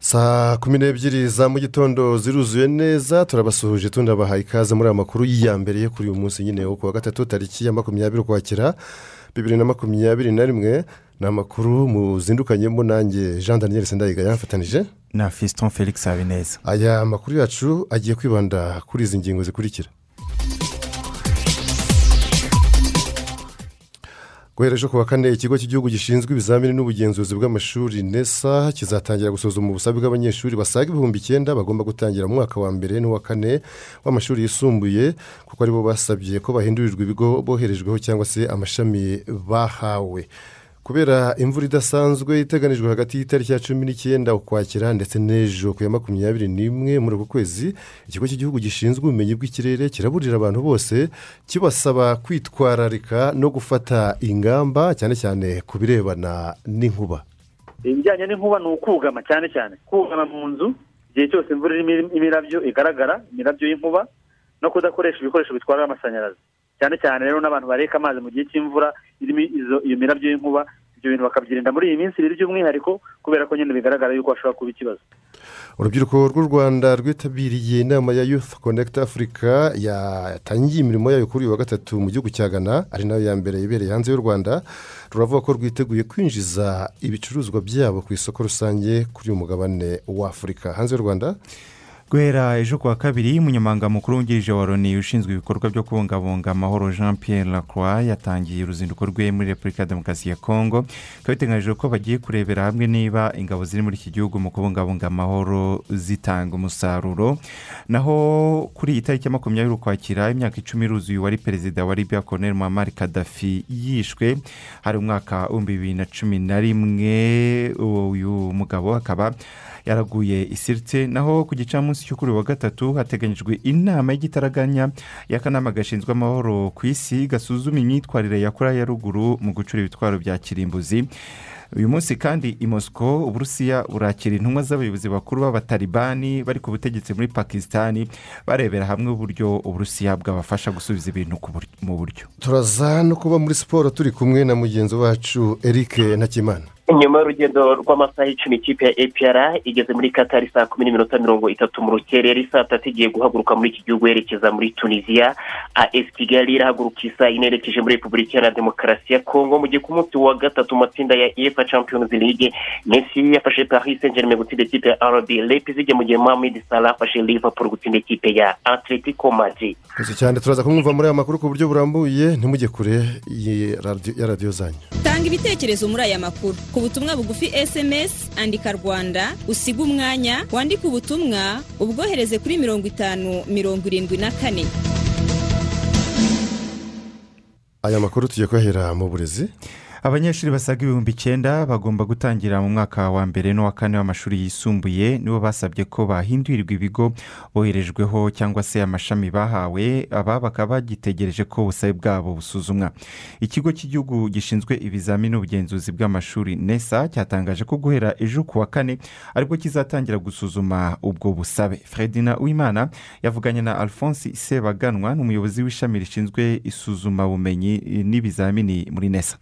Saa kumi n'ebyiri za mu gitondo ziruzuye neza turabasuhuje tunabahaye ikaze muri aya makuru ya mbere yo kuri uyu munsi nyine wo ku wa gatatu tariki ya makumyabiri ukwakira bibiri na makumyabiri na rimwe ni amakuru muzindukanyemo nanjye jean daniel sendayiga yafatanyije na fiston felix habineza. Aya makuru yacu agiye kwibanda kuri izi ngingo zikurikira. Guhera ejo ku wa kane ikigo cy'igihugu gishinzwe ibizamini n'ubugenzuzi bw'amashuri nesa kizatangira gusuzuma ubusabe bw'abanyeshuri basaga ibihumbi icyenda bagomba gutangira mu mwaka wa mbere n'uwa kane w'amashuri yisumbuye kuko ari bo basabye ko bahindurirwa ibigo boherejweho cyangwa se amashami bahawe. Kubera imvura idasanzwe iteganijwe hagati y'itariki ya cumi n'icyenda ukwakira ndetse n'ejo ku ya makumyabiri n'imwe muri uku kwezi ikigo cy'igihugu gishinzwe ubumenyi bw'ikirere kiraburira abantu bose kibasaba kwitwararika no gufata ingamba cyane cyane ku birebana n'inkuba. Ibijyanye n'inkuba ni ukugama cyane cyane. Kugama mu nzu igihe cyose imvura irimo imirabyo igaragara imirabyo y'inkuba no kudakoresha ibikoresho bitwara amashanyarazi. Cyane cyane rero n'abantu bareka amazi mu gihe cy'imvura irimo iyo mirabyo y'inkuba ibyo bintu bakabyirinda muri iyi minsi ibiri by'umwihariko kubera ko nyine bigaragara yuko hashobora kuba ikibazo. Urubyiruko rw'u rwanda rwitabiriye inama ya youth connect africa yatangiye imirimo yayo kuri uyu wa gatatu mu gihugu cya ghana ari na yo ya mbere ibereye hanze y'u rwanda. Ruravuga ko rwiteguye kwinjiza ibicuruzwa byabo ku isoko rusange kuri uyu mugabane wa afurika hanze y'u rwanda guhera ejo kuwa kabiri umunyamabanga mukuru wungirije wa loni ushinzwe ibikorwa byo kubungabunga amahoro jean Pierre lacroix yatangiye uruzinduko rwe muri repubulika ya demokarasi ya kongo bikaba biteganyijwe ko bagiye kurebera hamwe niba ingabo ziri muri iki gihugu mu kubungabunga amahoro zitanga umusaruro. Naho kuri iyi tariki ya makumyabiri ukwakira imyaka icumi iruzuye wari perezida wa libya colonel muhammad kadafi yishwe. Hari umwaka w'ibihumbi bibiri na cumi na rimwe uyu mugabo akaba yaraguye isiritse naho ku gicamunsi cyo kuri wa gatatu hateganyijwe inama y'igitaraganya y'akanama gashinzwe amahoro ku isi gasuzuma imyitwarire ya korea ya ruguru mu gucura ibitwaro bya kirimbuzi. Uyu munsi kandi i mosco uburusiya burakira intumwa z'abayobozi bakuru b'abatalibani bari ku butegetsi muri pakisitani barebera hamwe uburyo uburusiya bwabafasha gusubiza ibintu mu buryo. Turaza no kuba muri siporo turi kumwe na mugenzi wacu eric ntakimana. Nyuma y'urugendo rw'amasaha icumi ikipe ya epr igeze muri katari saa kumi n'iminota mirongo itatu mu rukerera saa tatu igiye guhaguruka muri iki gihugu yerekeza muri tunisiya as kigali irahaguruka isaa yine yerekeje muri repubulika iharanira demokarasi ya kongo mu gihe ku munsi wa gatatu mu matsinda ya efa champions league messi yafashe paris saint germain gutsinda ikipe ya rb leipzig mu gihe mohamed salah afashe liverpool gutsinda ikipe ya atletico madrid. Gusa cyane turaza kumwumva muri aya makuru ku buryo burambuye. Ntimujye kure ya radiyo zanyu. Tanga ibitekerezo muri aya makuru. Ku butumwa bugufi sms andika rwanda usiga umwanya wandike ubutumwa ubwohereze kuri mirongo itanu mirongo irindwi na kane. Aya makuru tugiye kuhera mu burezi. Abanyeshuri basaga ibihumbi icyenda bagomba gutangira mu mwaka wa mbere n'uwa kane w'amashuri yisumbuye nibo basabye ko bahindurirwa ibigo boherejweho cyangwa se amashami bahawe aba bakaba bagitegereje ko ubusabe bwabo busuzumwa. Ikigo cy'igihugu gishinzwe ibizamini n'ubugenzuzi bw'amashuri nesa cyatangaje ko guhera ejo ku wa kane ari bwo kizatangira gusuzuma ubwo busabe. Fredina wimana yavuganye na alphonse sebaganwa ni umuyobozi w'ishami rishinzwe isuzumabumenyi n'ibizamini muri nesa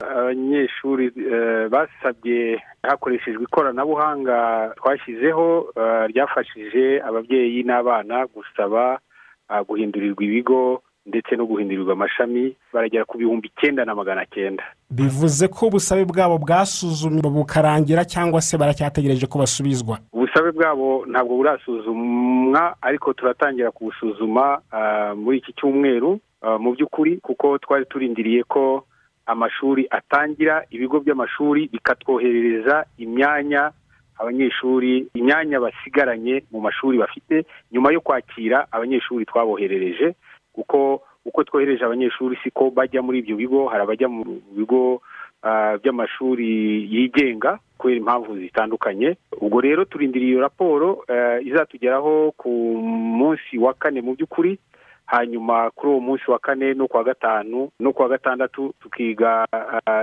abanyeshuri basabye hakoreshejwe ikoranabuhanga twashyizeho ryafashije ababyeyi n'abana gusaba guhindurirwa ibigo ndetse no guhindurirwa amashami baragera ku bihumbi icyenda na magana cyenda. Bivuze ko ubusabe bwabo bwasuzumwe bukarangira cyangwa se baracyategereje ko basubizwa? Ubusabe bwabo ntabwo burasuzumwa ariko turatangira kubusuzuma muri iki cyumweru mu by'ukuri kuko twari turindiriye ko amashuri atangira ibigo by'amashuri bikatwoherereza imyanya abanyeshuri imyanya basigaranye mu mashuri bafite nyuma yo kwakira abanyeshuri twaboherereje kuko uko twohereje abanyeshuri siko bajya muri ibyo bigo hari abajya mu bigo by'amashuri yigenga kubera impamvu zitandukanye. Ubwo rero turindiriye iyo raporo izatugeraho ku munsi wa kane mu by'ukuri hanyuma kuri uwo munsi wa kane no kuwa gatanu no kuwa gatandatu tukiga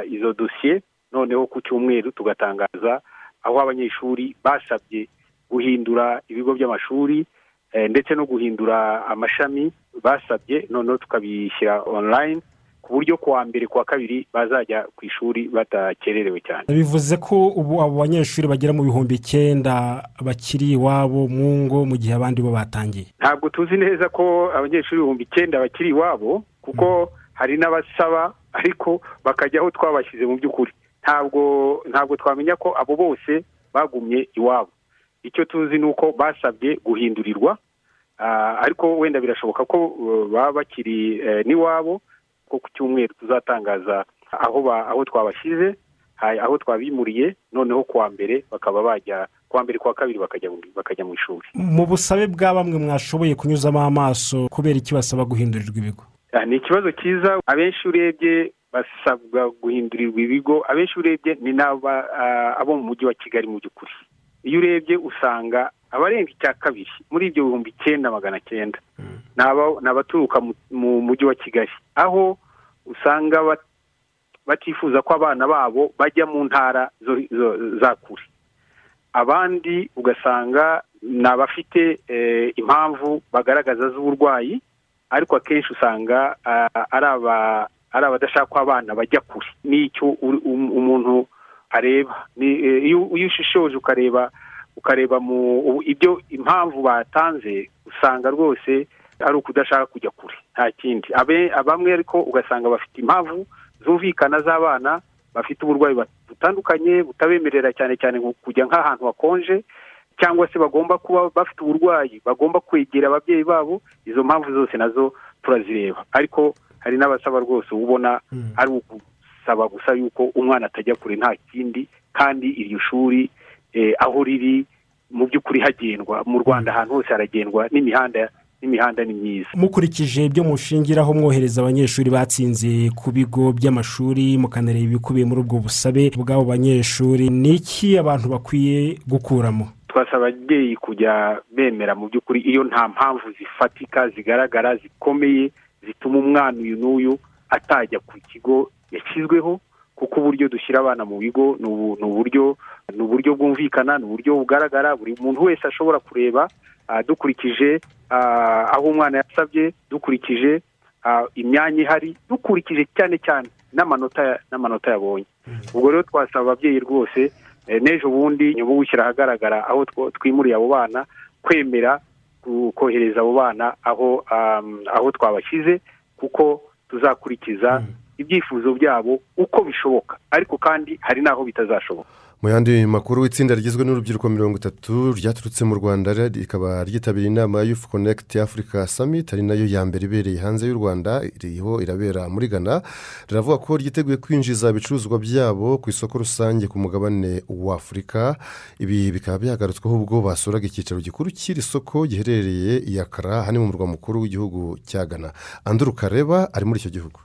izo dosiye noneho ku cyumweru tugatangaza aho abanyeshuri basabye guhindura ibigo by'amashuri ndetse no guhindura amashami basabye. Noneho tukabishyira online. Ku buryo kuwa mbere kuwa kabiri bazajya ku ishuri badakererewe cyane. Bivuze ko ubu abo banyeshuri bagera mu bihumbi icyenda bakiri iwabo mu ngo mu gihe abandi bo batangiye. Ntabwo tuzi neza ko abanyeshuri ibihumbi icyenda bakiri iwabo kuko hari n'abasaba ariko bakajya aho twabashyize mu by'ukuri. Ntabwo ntabwo twamenya ko abo bose bagumye iwabo. Icyo tuzi ni uko basabye guhindurirwa ariko wenda birashoboka ko baba bakiri n'iwabo ko ku cyumweru tuzatangaza aho twabashyize aho twabimuriye noneho kuwa mbere bakaba bajya kuwa mbere kuwa kabiri bakajya mu ishuri. Mu busabe bwa bamwe mwashoboye kunyuzamo amaso kubera iki basaba guhindurirwa ibigo? Ni ikibazo cyiza. Abenshi urebye basabwa guhindurirwa ibigo. Abenshi urebye ni abo mu mujyi wa kigali mu by'ukuri. Iyo urebye usanga abarenga icya kabiri muri ibyo bihumbi icyenda magana cyenda ni abaturuka mu mujyi wa kigali. Aho usanga batifuza ko abana babo bajya mu ntara za kure. Abandi ugasanga ni abafite impamvu bagaragaza z'uburwayi ariko akenshi usanga ari abadashaka ko abana bajya kure. N'icyo umuntu areba. Iyo ushishoje ukareba ukareba mu ibyo impamvu batanze usanga rwose ari ukudashaka kujya kure. Nta kindi. Bamwe ariko ugasanga bafite impamvu zumvikana z'abana bafite uburwayi butandukanye butabemerera cyane cyane kujya nk'ahantu hakonje cyangwa se bagomba kuba bafite uburwayi bagomba kwegera ababyeyi babo izo mpamvu zose na zo turazireba. Ariko hari n'abasaba rwose ubona ari ugusaba gusa yuko umwana atajya kure nta kindi kandi iryo shuri aho riri mu by'ukuri hagendwa. Mu rwanda ahantu hose haragendwa n'imihanda n'imihanda ni myiza. Mukurikije ibyo mushingiraho mwohereza abanyeshuri batsinze ku bigo by'amashuri mukanareba ibikubiye muri ubwo busabe bw'abo banyeshuri ni iki abantu bakwiye gukuramo? Twasaba ababyeyi kujya bemera mu by'ukuri iyo nta mpamvu zifatika zigaragara zikomeye zituma umwana uyu n'uyu atajya ku kigo yashyizweho kuko uburyo dushyira abana mu bigo ni uburyo ni uburyo bwumvikana ni uburyo bugaragara. Buri muntu wese ashobora kureba dukurikije aho umwana yasabye dukurikije imyanya ihari dukurikije cyane cyane n'amanota n'amanota yabonye. Ubwo rero twasaba ababyeyi rwose n'ejo bundi nyuma yo gushyira ahagaragara aho twimuriye abo bana kwemera kohereza abo bana aho aho twabashyize kuko tuzakurikiza ibyifuzo byabo uko bishoboka. Ariko kandi hari n'aho bitazashoboka. Mu yandi makuru itsinda rigizwe n'urubyiruko mirongo itatu ryaturutse mu rwanda rikaba ryitabiriye inama ya yufu konekiti afurika samiti ari na yo ya mbere ibereye hanze y'u rwanda iriho irabera muri ghana riravuga ko ryiteguye kwinjiza ibicuruzwa byabo ku isoko rusange ku mugabane wa afurika ibi bikaba byagarutsweho ubwo basuraga icyicaro gikuru cy'iri soko giherereye i yakara hano mu murwa mukuru w'igihugu cya ghana. Anduru kareba ari muri icyo gihugu.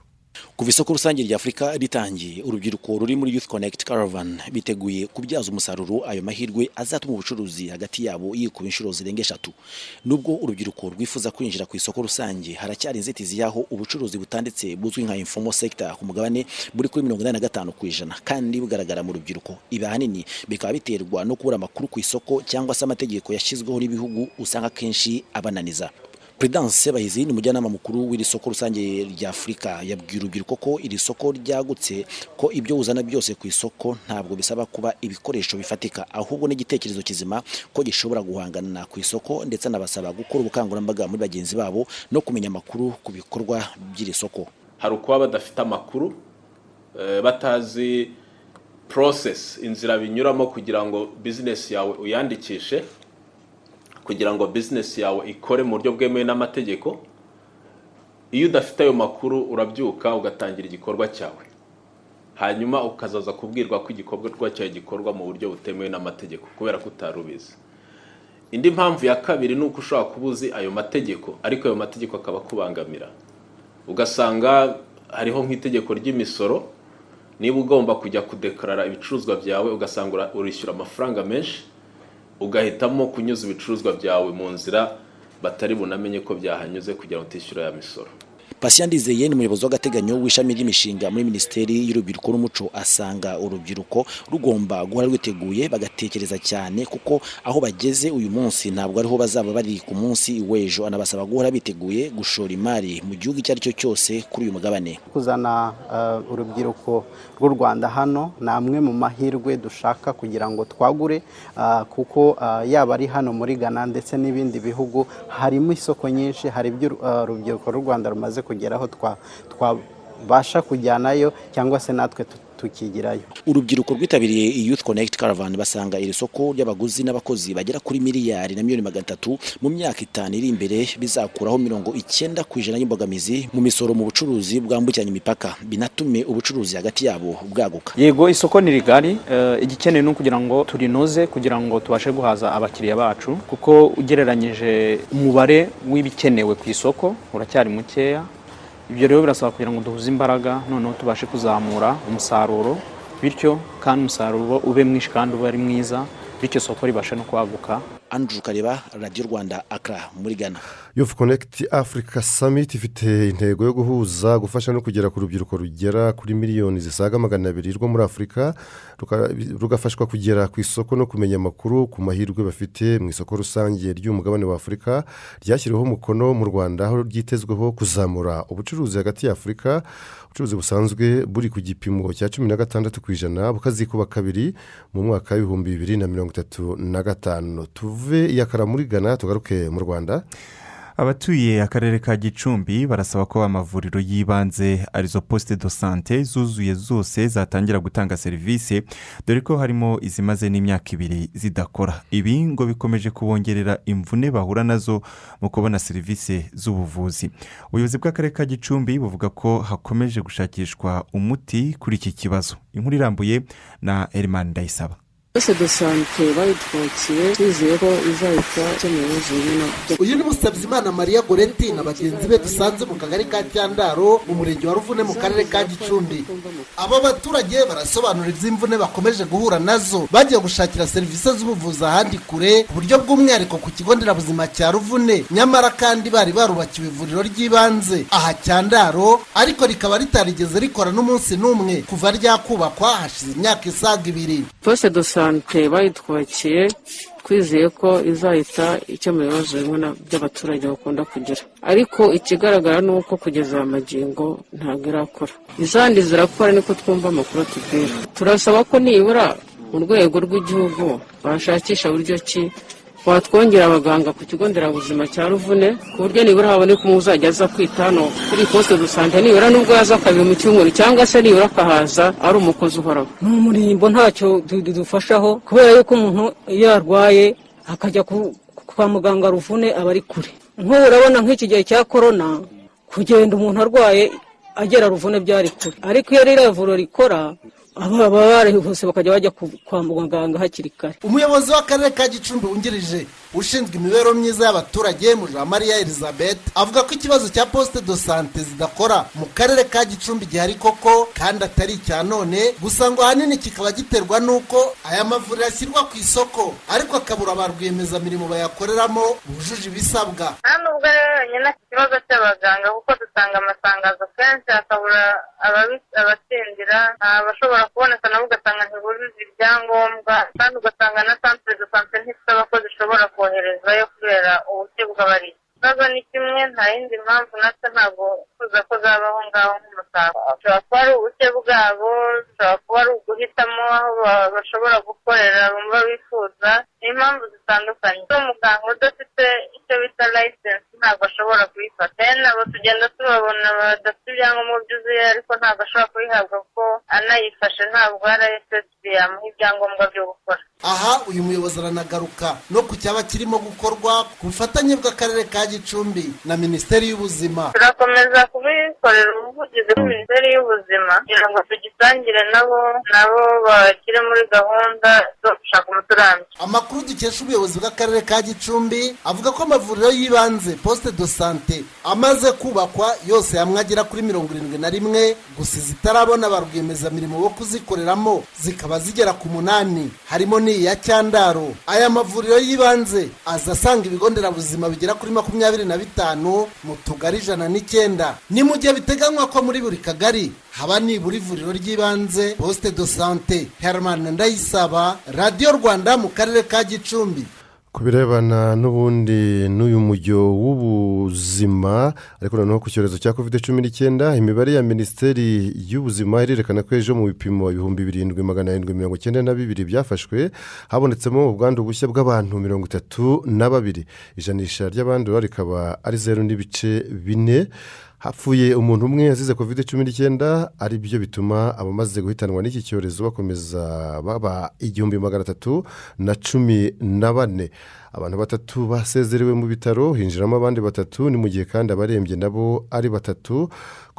Kuva isoko rusange rya afurika ritangiye urubyiruko ruri muri youth connect caravan biteguye kubyaza umusaruro ayo mahirwe azatuma ubucuruzi hagati yabo yikuba inshuro zirenga eshatu. Nubwo urubyiruko rwifuza kwinjira ku isoko rusange haracyari inzitizi y'aho ubucuruzi butanditse buzwi nka informal sector ku mugabane buri kuri mirongo inani na gatanu ku ijana. Kandi bugaragara mu rubyiruko ibi ahanini bikaba biterwa no kubura amakuru ku isoko cyangwa se amategeko yashyizweho n'ibihugu usanga akenshi abananiza. Prudence Sebahizi ni umujyanama mukuru w'iri soko rusange rya Afurika. Yabwiye urubyiruko ko iri soko ryagutse ko ibyo uzana byose ku isoko ntabwo bisaba kuba ibikoresho bifatika. Ahubwo n'igitekerezo kizima ko gishobora guhangana ku isoko ndetse anabasaba gukora ubukangurambaga muri bagenzi babo no kumenya amakuru ku bikorwa by'iri soko. Hari ukuba badafite amakuru batazi porosesi inzira binyuramo kugira ngo bizinesi yawe uyandikishe. Kugira ngo bizinesi yawe ikore mu buryo bwemewe n'amategeko iyo udafite ayo makuru urabyuka ugatangira igikorwa cyawe. Hanyuma ukazaza kubwirwa ko igikorwa cyawe gikorwa mu buryo butemewe n'amategeko kubera ko utari ubizi. Indi mpamvu ya kabiri ni uko ushobora kuba uzi ayo mategeko ariko ayo mategeko akaba akubangamira. Ugasanga hariho nk'itegeko ry'imisoro niba ugomba kujya kudekarara ibicuruzwa byawe ugasanga ura- urishyura amafaranga menshi ugahitamo kunyuza ibicuruzwa byawe mu nzira batari bunamenye ko byahanyuze kugira ngo utishyure ya misoro. Patient Ndizeye ni umuyobozi w'agateganyo w'ishami ry'imishinga muri minisiteri y'urubyiruko n'umuco. Asanga urubyiruko rugomba guhora rwiteguye bagatekereza cyane kuko aho bageze uyu munsi ntabwo ariho bazaba bari ku munsi w'ejo. Anabasaba guhora biteguye gushora imari mu gihugu icyo ari cyo cyose kuri uyu mugabane. Kuzana eh, urubyiruko rw'u rwanda hano ni amwe mu mahirwe dushaka kugira ngo twagure ah, kuko ah, yaba ari hano muri ghana ndetse n'ibindi bihugu harimo isoko nyinshi hari ibyo ah, urubyiruko rw'u rwanda rumaze kugeraho twa- twabasha kujyanayo cyangwa se natwe tukigirayo. Urubyiruko rwitabiriye Youth Connect Caravan basanga iri soko ry'abaguzi n'abakozi bagera kuri miliyari na miliyoni magana atatu mu myaka itanu iri imbere bizakuraho mirongo icyenda ku ijana y'imbogamizi mu misoro mu bucuruzi bwambukiranya imipaka. Binatume ubucuruzi hagati yabo bwaguka. Yego isoko ni rigari. Eh, igikenewe ni ukugira ngo turinoze kugira ngo tubashe guhaza abakiriya bacu kuko ugereranyije umubare w'ibikenewe ku isoko uracyari mukeya. Ibyo rero birasaba kugira ngo duhuze imbaraga noneho tubashe kuzamura umusaruro bityo kandi umusaruro ube mwinshi kandi ube ari mwiza bityo isoko ribashe no kwaguka. Andrew Kareba Radio Rwanda Accra muri Ghana. Youth Connect Africa Summit ifite intego yo guhuza gufasha no kugera ku rubyiruko rugera kuri miliyoni zisaga magana abiri rwo muri afurika rugafashwa kugera ku isoko no kumenya amakuru ku mahirwe bafite mu isoko rusange ry'umugabane wa afurika ryashyiriweho umukono mu rwanda aho ryitezweho kuzamura ubucuruzi hagati ya afurika ubucuruzi busanzwe buri ku gipimo cya cumi na gatandatu ku ijana bukazikuba kabiri mu mwaka w'ibihumbi bibiri na mirongo itatu na gatanu. Tuve muri ghana tugaruke mu rwanda. Abatuye akarere ka gicumbi barasaba ko amavuriro y'ibanze ari zo posite do sante zuzuye zose zatangira gutanga serivisi dore ko harimo izimaze n'imyaka ibiri zidakora. Ibi ngo bikomeje kubongerera imvune bahura na zo mu kubona serivisi z'ubuvuzi. Ubuyobozi bw'akarere ka gicumbi buvuga ko hakomeje gushakishwa umuti kuri iki kibazo. Inkuru irambuye na erimani ndayisaba. Bose de sante bayitwakiye twizeye ko izahita ikemura bimwe uyu ni musabyimana mariya goreti na bagenzi be dusanze mu kagari ka cyandaro mu murenge wa ruvune mu karere ka gicumbi. Aba baturage barasobanura iby'imvune bakomeje guhura na zo. Bagiye gushakira serivisi z'ubuvuzi ahandi kure ku buryo bw'umwihariko ku kigo nderabuzima cya ruvune. Nyamara kandi bari barubakiwe ivuriro ry'ibanze. Aha cyandaro ariko rikaba ritarigeze rikora n'umunsi n'umwe. Kuva ryakubakwa hashize imyaka isaga ibiri. Poste de sante bayitwakiye twizeye ko izahita ikemura ibibazo bimwe by'abaturage bakunda kugira. Ariko ikigaragara ni uko kugeza aya magingo ntabwo irakora izandi zirakora niko twumva amakuru atubwira. Turasaba ko nibura mu rwego rw'igihugu bashakisha buryo ki watwongera abaganga ku kigo nderabuzima cya ruvune ku buryo nibura haboneka umwe uzajya aza kwita hano kuri posite de sante nibura nubwo yaza kabiri mu cyumweru cyangwa se nibura akahaza ari umukozi uhoraho. Ni umurimbo ntacyo du- du- dufashaho kubera yuko umuntu iyo yarwaye akajya kwa muganga ruvune aba ari kure. Nk'ubu urabona nk'iki gihe cya korona kugenda umuntu arwaye agera ruvune byari kure. Ariko iyo ririya vuriro rikora aba baba barihuse bakajya bajya kwa muganga hakiri kare. Umuyobozi w'akarere ka gicumbi wungirije ushinzwe imibereho myiza y'abaturage mujamariya elizabeth avuga ko ikibazo cya posite do sante zidakora mu karere ka gicumbi gihari koko kandi atari icya none. Gusa ngo ahanini kikaba giterwa n'uko aya mavuriro ashyirwa ku isoko. Ariko akabura ba rwiyemezamirimo bayakoreramo bujuje ibisabwa. Nta nubwo rero wenyine ku kibazo cy'abaganga kuko dutanga amatangazo kenshi hakabura abatsindira abashobora kuboneka nabo ugasanga ntibujuje ibyangombwa kandi ugasanga na santere de sante ntifite abakozi ishobora koherezayo kubera ubuke bw'abari ikibazo ni kimwe nta yindi mpamvu natwe ntabwo twifuza ko zabaho ngaho nk'umusaruro. Ushobora kuba ari ubuke bwabo ushobora kuba ari uguhitamo aho ba- bashobora gukorera bumva bifuza. Ni impamvu zitandukanye. Umuganga udafite icyo bita layisensi ntabwo ashobora kuyifata. Rero nabo tugenda tubabona badafite ibyangombwa byuzuye ariko ntabwo ashobora kuyihabwa kuko anayifashe ntabwo rssb yamuha ibyangombwa byo gukora. Aha uyu muyobozi aranagaruka. No ku cyaba kirimo gukorwa ku bufatanye bw'akarere ka gicumbi na minisiteri y'ubuzima. Turakomeza kubikorera ubuvugizi kuri minisiteri y'ubuzima kugira ngo tugisangire nabo nabo bagire muri gahunda zo gushaka umuti urambye amakuru dukesha ubuyobozi bw'akarere ka gicumbi avuga ko amavuriro y'ibanze poste de sante amaze kubakwa yose hamwe agera kuri mirongo irindwi na rimwe gusa izitarabona ba rwiyemezamirimo bo kuzikoreramo zikaba zigera ku munani. Harimo n'iya cyandaro. Aya mavuriro y'ibanze aza asanga ibigo nderabuzima bigera kuri makumyabiri na bitanu mu tugari ijana n'icyenda. Ni mu gihe biteganywa ko muri buri kagari haba nibura ivuriro ry'ibanze. Poste de sante herman ndayisaba radiyo rwanda mu karere ka gicumbi. Ku birebana n'ubundi n'uyu mujyo w'ubuzima ariko noneho ku cyorezo cya covid cumi n'icyenda imibare ya minisiteri y'ubuzima irerekana ko ejo mu bipimo ibihumbi birindwi magana arindwi mirongo icyenda na bibiri byafashwe habonetsemo ubwandu bushya bw'abantu mirongo itatu na babiri. Ijanisha ry'abandura rikaba ari zeru n'ibice bine. Hapfuye umuntu umwe yazize covid cumi n'icyenda ari byo bituma abamaze guhitanwa n'iki cyorezo bakomeza baba igihumbi magana atatu na cumi na bane. Abantu batatu basezerewe mu bitaro hinjiramo abandi batatu ni mu gihe kandi abarembye nabo ari batatu.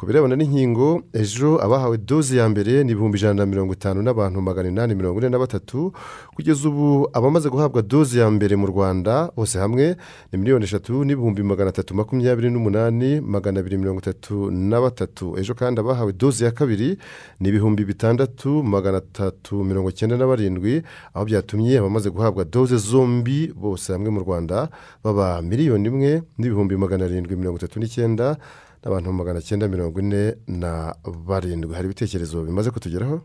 Ku birebana n'inkingo ejo abahawe doze ya mbere ni ibihumbi ijana na mirongo itanu n'abantu magana inani mirongo ine na batatu kugeza ubu abamaze guhabwa doze ya mbere mu rwanda bose hamwe ni miliyoni eshatu n'ibihumbi magana atatu makumyabiri n'umunani magana abiri mirongo itatu na batatu. Ejo kandi abahawe doze ya kabiri ni ibihumbi bitandatu magana atatu mirongo icyenda na barindwi aho byatumye abamaze guhabwa doze zombi bose hamwe mu rwanda baba miliyoni imwe n'ibihumbi magana arindwi mirongo itatu n'icyenda n'abantu magana cyenda mirongo ine na barindwi. Hari ibitekerezo bimaze kutugeraho?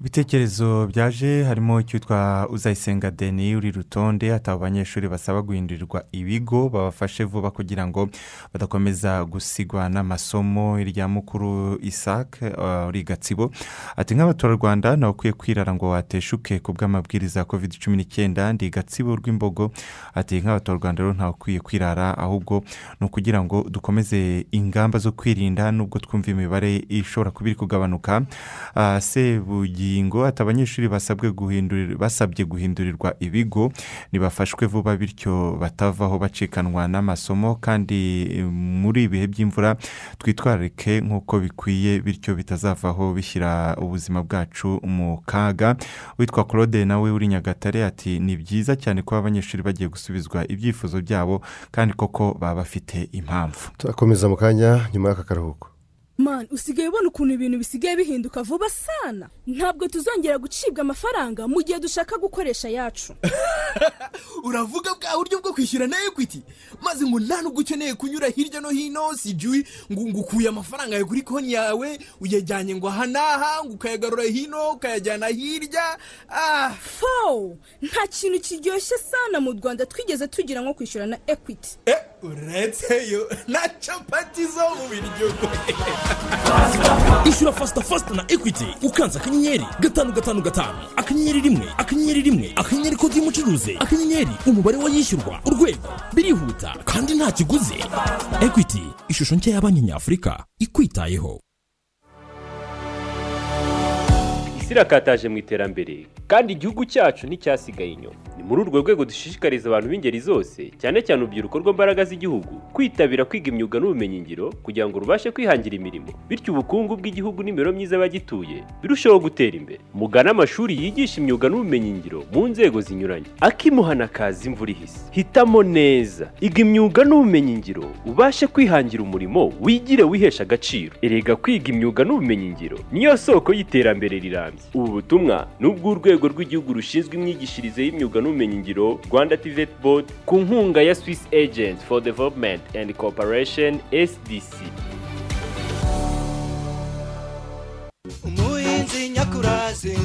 Ibitekerezo byaje harimo icyitwa uzayisenga deni uri rutonde ataba abanyeshuri basaba guhindurirwa ibigo babafashe vuba kugira ngo badakomeza gusigwa n'amasomo. Irya mukuru isake uri gatsibo ati nk'abaturarwanda nawe ukwiye kwirara ngo wateshuke ku bw'amabwiriza ya covid cumi n'icyenda ndi gatsibo rw'imbogo ati nk'abaturarwanda rero ntawe ukwiye kwirara ahubwo ni ukugira ngo dukomeze ingamba zo kwirinda nubwo twumva imibare ishobora kuba iri kugabanuka. Sebugi ingingo ati abanyeshuri basabye guhindurirwa ibigo ntibafashwe vuba bityo batavaho bacikanwa n'amasomo kandi muri ibihe by'imvura twitwararike nk'uko bikwiye bityo bitazavaho bishyira ubuzima bwacu mu kaga. Witwa claude nawe uri nyagatare ati ni byiza cyane kuba abanyeshuri bagiye gusubizwa ibyifuzo byabo kandi koko baba bafite impamvu. Turakomeza mu kanya nyuma y'aka karuhuko. Mani usigaye ubona ukuntu ibintu bisigaye bihinduka vuba sana. Ntabwo tuzongera gucibwa amafaranga mu gihe dushaka gukoresha ayacu uravuga bwa buryo bwo kwishyura na ekwiti maze ngo nta nubwo ukeneye kunyura hirya no hino si ngo ukuye amafaranga yawe kuri konti yawe uyajyanye ngo aha n'aha ngo ukayagarura hino ukayajyana hirya. Fo nta kintu kiryoshye sana mu rwanda twigeze tugira nko kwishyura na ekwiti uretse yo na capati zo mu biryo. Ishyura fasita fasita na ekwiti ukanze akanyenyeri gatanu gatanu gatanu. Akanyenyeri rimwe akanyenyeri rimwe. Akanyenyeri kode y'umucuruzi. Akanyenyeri umubare w'ayishyurwa. Urwego birihuta kandi nta kiguzi. Ekwiti ishusho nshya ya banki nyafurika. Ikwitayeho. Isi irakataje mu iterambere kandi igihugu cyacu nticyasigaye inyuma. Ni muri urwo rwego dushishikariza abantu b'ingeri zose cyane cyane urubyiruko rw'imbaraga z'igihugu kwitabira kwiga imyuga n'ubumenyingiro kugira ngo rubashe kwihangira imirimo. Bityo ubukungu bw'igihugu n'imibereho myiza y'abagituye birusheho gutera imbere. Mugane amashuri yigisha imyuga n'ubumenyingiro mu nzego zinyuranye. Akimuhana kaza imvura ihise. Hitamo neza. Iga imyuga n'ubumenyingiro ubashe kwihangira umurimo wigire wihesha agaciro. Erega kwiga imyuga n'ubumenyingiro niyo soko y'iterambere rirambye. Ubu butumwa ni ubw'urwego rw'igihugu rushinzwe imyigishirize y'imyuga n'ubumenyingiro rwanda tivet board ku nkunga ya swiss agent for development and cooperation sdc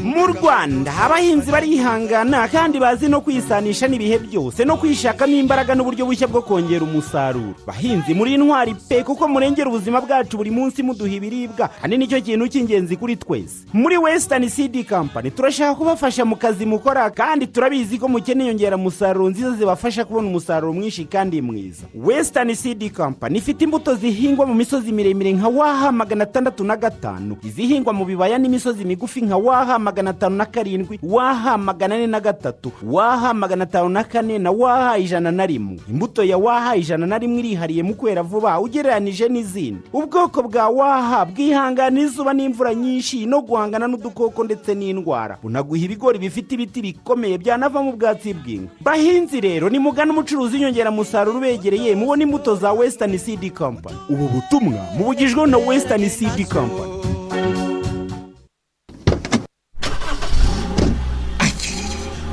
mu rwanda abahinzi barihangana kandi bazi no kwisanisha n'ibihe byose no kwishakamo imbaraga n'uburyo bushya bwo kongera umusaruro. Bahinzi muri intwari pe kuko murengera ubuzima bwacu buri munsi muduha ibiribwa kandi ni cyo kintu cy'ingenzi kuri twese. Muri western cd company turashaka kubafasha mu kazi mukora kandi turabizi ko mukeneye inyongeramusaruro nziza zibafasha kubona umusaruro mwinshi kandi mwiza. Western cd company ifite imbuto zihingwa mu misozi miremire nka waha magana atandatu na gatanu. Izihingwa mu bibaya n'imisozi migufi nka waha magana atanu na karindwi waha magana ane na gatatu waha magana atanu na kane na waha ijana na rimwe. Imbuto ya waha ijana na rimwe irihariye mu kwera vuba ugereranije n'izindi. Ubwoko bwa waha bwihangana izuba n'imvura nyinshi no guhangana n'udukoko ndetse n'indwara. Bunaguha ibigori bifite ibiti bikomeye byanavamo ubwatsi bw'inka. Bahinzi rero nimugana umucuruzi w'inyongeramusaruro ubegereye mubona imbuto za western cd company. Ubu butumwa mubugijweho na western cd company.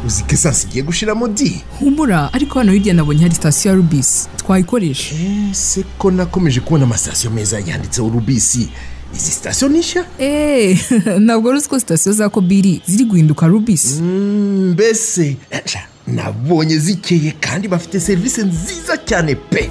Uzi ko esansi igiye gushiramo di humura ariko hano hirya nabonye hari sitasiyo ya rubisi twayikoresha ese ko nakomeje kubona amasitasiyo meza yanditseho rubisi izi sitasiyo ni nshya? Eee ntabwo uzi ko sitasiyo za kobiri ziri guhinduka rubisi mbese sha, nabonye zikeye kandi bafite serivisi nziza cyane pe.